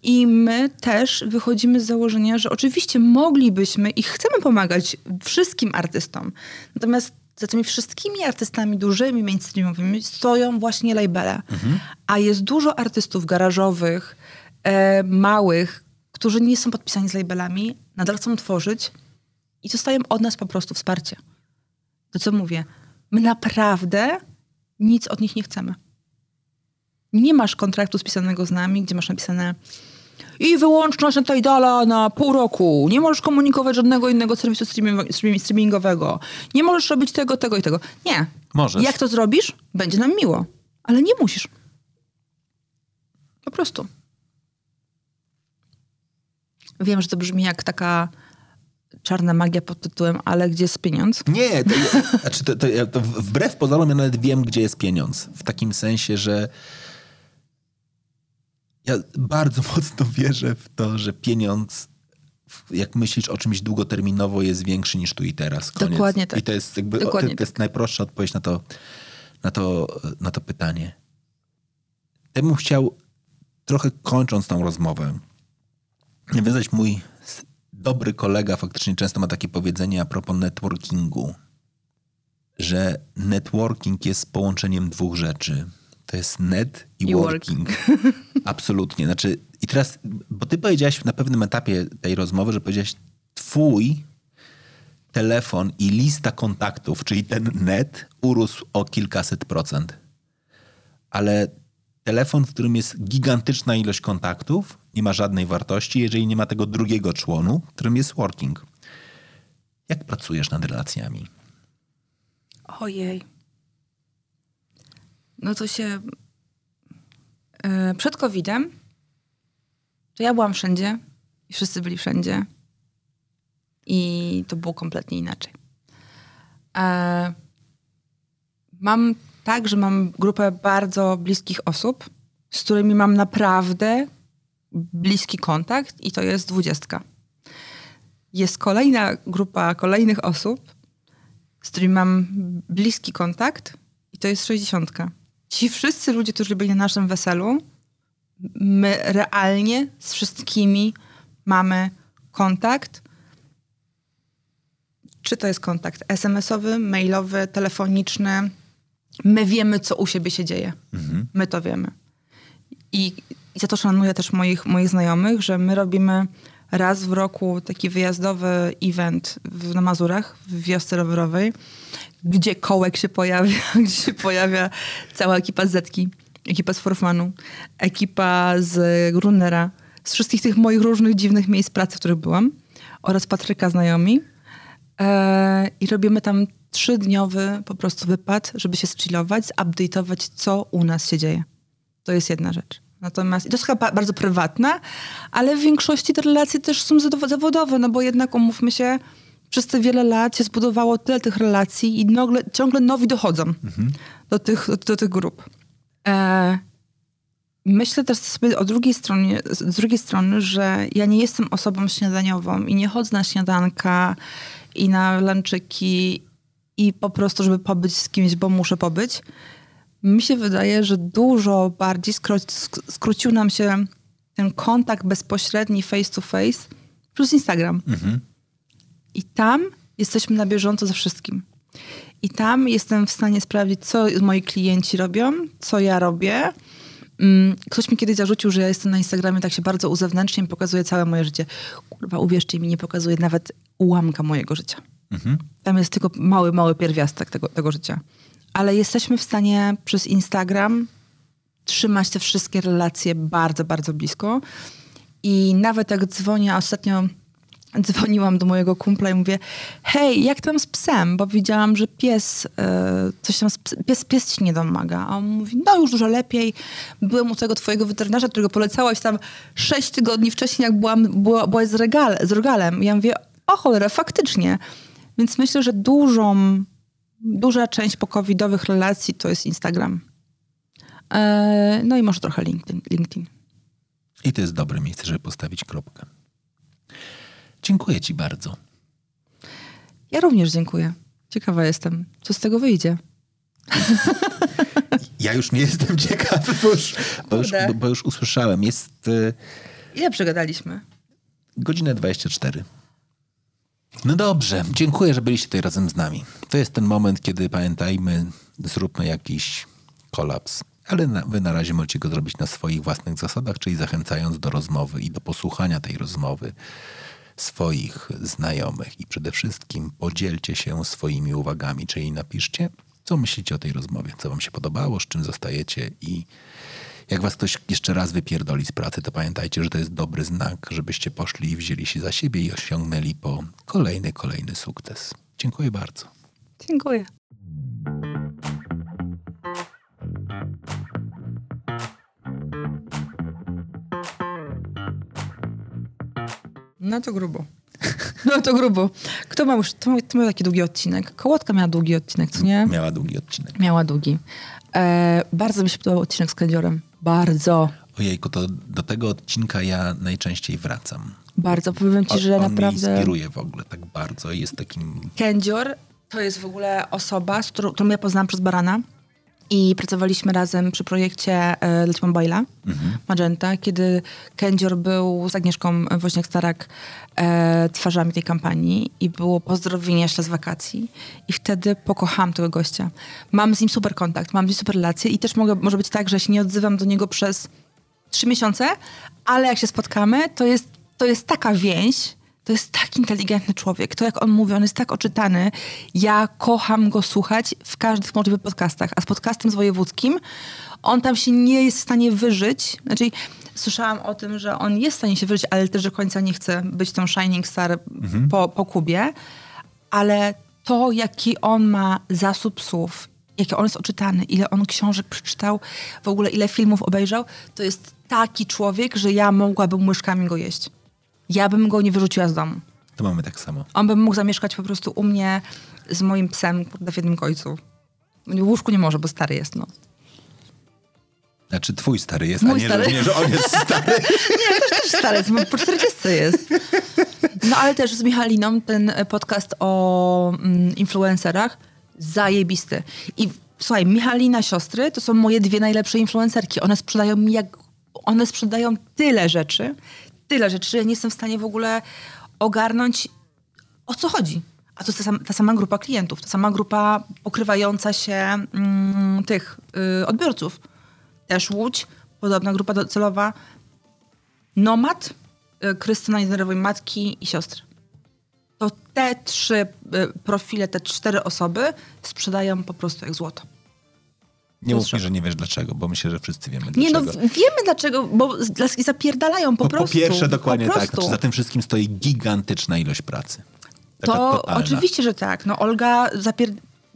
I my też wychodzimy z założenia, że oczywiście moglibyśmy i chcemy pomagać wszystkim artystom. Natomiast za tymi wszystkimi artystami dużymi, mainstreamowymi stoją właśnie labele. A jest dużo artystów garażowych, e, małych, którzy nie są podpisani z labelami, nadal chcą tworzyć i dostają od nas po prostu wsparcie. To co mówię, my naprawdę nic od nich nie chcemy. Nie masz kontraktu spisanego z nami, gdzie masz napisane i wyłączność na Tidala na pół roku. Nie możesz komunikować żadnego innego serwisu streaming- streaming- streamingowego. Nie możesz robić tego, tego i tego. Nie. Możesz. Jak to zrobisz, będzie nam miło. Ale nie musisz. Po prostu. Wiem, że to brzmi jak taka czarna magia pod tytułem Ale gdzie jest pieniądz? Nie, to, ja- znaczy to, to, ja- to wbrew pozorom ja nawet wiem, gdzie jest pieniądz. W takim sensie, że ja bardzo mocno wierzę w to, że pieniądz, jak myślisz o czymś długoterminowo, jest większy niż tu i teraz. Koniec. Dokładnie tak. I to jest jakby to, to jest najprostsza odpowiedź na to, na, to, na to pytanie. Ja bym chciał, trochę kończąc tą rozmowę, nawiązać mój dobry kolega faktycznie często ma takie powiedzenie a propos networkingu, że networking jest połączeniem dwóch rzeczy. To jest net i, I work. working. Absolutnie. Znaczy, i teraz, bo ty powiedziałaś na pewnym etapie tej rozmowy, że powiedziałaś twój telefon i lista kontaktów, czyli ten net, urósł o kilkaset procent. Ale telefon, w którym jest gigantyczna ilość kontaktów, nie ma żadnej wartości, jeżeli nie ma tego drugiego członu, którym jest working. Jak pracujesz nad relacjami? Ojej. No to się. e, Przed COVID-em to ja byłam wszędzie i wszyscy byli wszędzie. I to było kompletnie inaczej. E, Mam tak, że mam grupę bardzo bliskich osób, z którymi mam naprawdę bliski kontakt, i to jest dwudziestka. Jest kolejna grupa kolejnych osób, z którymi mam bliski kontakt i to jest 60. Ci wszyscy ludzie, którzy byli na naszym weselu, my realnie z wszystkimi mamy kontakt. Czy to jest kontakt SMS-owy, mailowy, telefoniczny? My wiemy, co u siebie się dzieje. My to wiemy. I, I za to szanuję też moich, moich znajomych, że my robimy raz w roku taki wyjazdowy event w, na Mazurach, w wiosce rowerowej, gdzie kołek się pojawia, gdzie się pojawia cała ekipa z Zetki, ekipa z Forfanu, ekipa z Runnera, z wszystkich tych moich różnych dziwnych miejsc pracy, w których byłam, oraz Patryka znajomi. E, I robimy tam trzydniowy po prostu wypad, żeby się skchillować, zupdate'ować, co u nas się dzieje. To jest jedna rzecz. Natomiast i to jest chyba ba- bardzo prywatne, ale w większości te relacje też są zawodowe, no bo jednak umówmy się, przez te wiele lat się zbudowało tyle tych relacji i nagle, ciągle nowi dochodzą do, tych, do, do tych grup. E, myślę też sobie o drugiej stronie, z z drugiej strony, że ja nie jestem osobą śniadaniową i nie chodzę na śniadanka i na lanczyki i po prostu, żeby pobyć z kimś, bo muszę pobyć. Mi się wydaje, że dużo bardziej skró- sk- skrócił nam się ten kontakt bezpośredni face to face przez Instagram. I tam jesteśmy na bieżąco ze wszystkim. I tam jestem w stanie sprawdzić, co moi klienci robią, co ja robię. Mm, Ktoś mi kiedyś zarzucił, że ja jestem na Instagramie, tak się bardzo uzewnętrzniam, pokazuję całe moje życie. Kurwa, uwierzcie mi, nie pokazuję nawet ułamka mojego życia. Tam jest tylko mały, mały pierwiastek tego, tego życia. Ale jesteśmy w stanie przez Instagram trzymać te wszystkie relacje bardzo, bardzo blisko. I nawet jak dzwonię, ostatnio dzwoniłam do mojego kumpla i mówię, hej, jak tam z psem? Bo widziałam, że pies, e, coś tam, pies, pies ci nie domaga. A on mówi, no już dużo lepiej. Byłem u tego twojego weterynarza, którego polecałaś tam sześć tygodni wcześniej, jak byłam, była, byłaś z, z rogalem. I ja mówię, o cholera, faktycznie. Więc myślę, że dużą Duża część pokowidowych relacji to jest Instagram. E, no i może trochę LinkedIn. LinkedIn. I to jest dobre miejsce, żeby postawić kropkę. Dziękuję Ci bardzo. Ja również dziękuję. Ciekawa jestem, co z tego wyjdzie. Ja już nie jestem ciekawy, bo już, bo już, bo już usłyszałem. Jest y, Ile przegadaliśmy? godzina 24. No dobrze, dziękuję, że byliście tutaj razem z nami. To jest ten moment, kiedy pamiętajmy, zróbmy jakiś kolaps. Ale na, wy na razie możecie go zrobić na swoich własnych zasadach, czyli zachęcając do rozmowy i do posłuchania tej rozmowy swoich znajomych. I przede wszystkim podzielcie się swoimi uwagami, czyli napiszcie, co myślicie o tej rozmowie, co wam się podobało, z czym zostajecie i jak was ktoś jeszcze raz wypierdoli z pracy, to pamiętajcie, że to jest dobry znak, żebyście poszli i wzięli się za siebie i osiągnęli po kolejny, kolejny sukces. Dziękuję bardzo. Dziękuję. No to grubo. No to grubo. Kto ma już, to, to miał taki długi odcinek. Kołotka miała długi odcinek, co nie? Miała długi odcinek. Miała długi. E, bardzo mi się podobał odcinek z kędziorem. Bardzo. Ojejku, to do tego odcinka ja najczęściej wracam. Bardzo. Powiem ci, On, że on mnie naprawdę... inspiruje w ogóle tak bardzo i jest takim... Kędzior to jest w ogóle osoba, z którą, którą ja poznałam przez Barana i pracowaliśmy razem przy projekcie e, Leć Mobile'a, Magenta, kiedy Kędzior był z Agnieszką Woźniak-Starak e, twarzami tej kampanii i było pozdrowienie jeszcze z wakacji i wtedy pokochałam tego gościa. Mam z nim super kontakt, mam z nim super relacje i też mogę, może być tak, że się nie odzywam do niego przez trzy miesiące, ale jak się spotkamy, to jest, to jest taka więź, to jest tak inteligentny człowiek. To jak on mówi, on jest tak oczytany. Ja kocham go słuchać w każdych możliwych podcastach. A z podcastem z wojewódzkim, on tam się nie jest w stanie wyżyć. Znaczy, słyszałam o tym, że on jest w stanie się wyżyć, ale też do końca nie chce być tą Shining Star po, po Kubie. Ale to, jaki on ma zasób słów, jaki on jest oczytany, ile on książek przeczytał, w ogóle ile filmów obejrzał, to jest taki człowiek, że ja mogłabym łyżkami go jeść. Ja bym go nie wyrzuciła z domu. To mamy tak samo. On by mógł zamieszkać po prostu u mnie z moim psem kurde, w jednym końcu. W łóżku nie może, bo stary jest, no. Znaczy twój stary jest, Mój a nie, stary. Że, nie, że on jest stary. Nie, też, też stary jest, po 40 jest. No ale też z Michaliną ten podcast o mm, influencerach zajebisty. I słuchaj, Michalina siostry to są moje dwie najlepsze influencerki. One sprzedają mi jak... One sprzedają tyle rzeczy, tyle rzeczy, że ja nie jestem w stanie w ogóle ogarnąć o co chodzi. A to jest ta sama, ta sama grupa klientów, ta sama grupa pokrywająca się mm, tych y, odbiorców. Też Łódź, podobna grupa docelowa. Nomad, y, Krystyna Niederowej matki i siostry. To te trzy y, profile, te cztery osoby sprzedają po prostu jak złoto. Nie mów mi, że nie wiesz dlaczego, bo myślę, że wszyscy wiemy Nie no, dlaczego. wiemy dlaczego, bo zapierdalają po po, po prostu. pierwsze, dokładnie po tak. Znaczy, za tym wszystkim stoi gigantyczna ilość pracy. Taka To totalna. oczywiście, że tak. No, Olga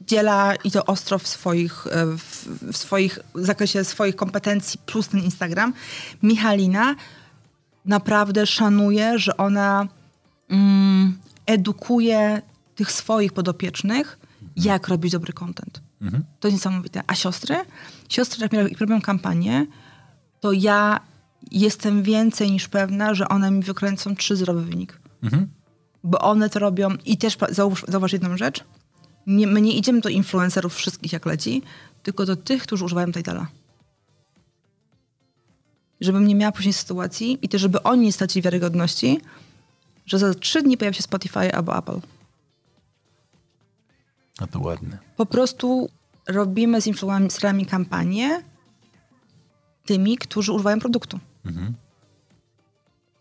zapierdziela i to ostro w swoich, e, w, w swoich w zakresie swoich kompetencji plus ten Instagram. Michalina naprawdę szanuje, że ona mm, edukuje tych swoich podopiecznych, jak robić dobry content. To jest niesamowite. A siostry? Siostry, jak, jak robią kampanię, to ja jestem więcej niż pewna, że one mi wykręcą trzy zdrowy wynik bo one to robią i też zauważ, zauważ jedną rzecz. Nie, my nie idziemy do influencerów wszystkich jak leci, tylko do tych, którzy używają Tidala. Żebym nie miała później sytuacji i też, żeby oni nie stracili wiarygodności, że za trzy dni pojawi się Spotify albo Apple. No to ładne. Po prostu robimy z influencerami kampanię tymi, którzy używają produktu.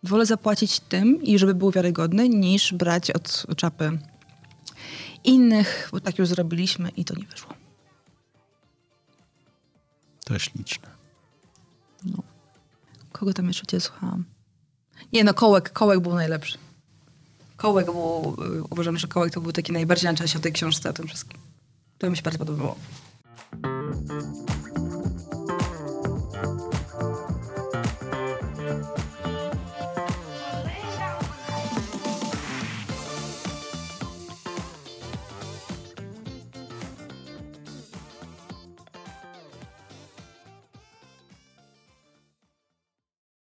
Wolę zapłacić tym i żeby był wiarygodny, niż brać od czapy innych, bo tak już zrobiliśmy i to nie wyszło. To śliczne. Kogo tam jeszcze cię słuchałam? Nie no, Kołek, Kołek był najlepszy. Kołek był, y, uważam, że Kołek to był taki najbardziej na czasie o tej książce, o tym wszystkim. To mi się bardzo podobało.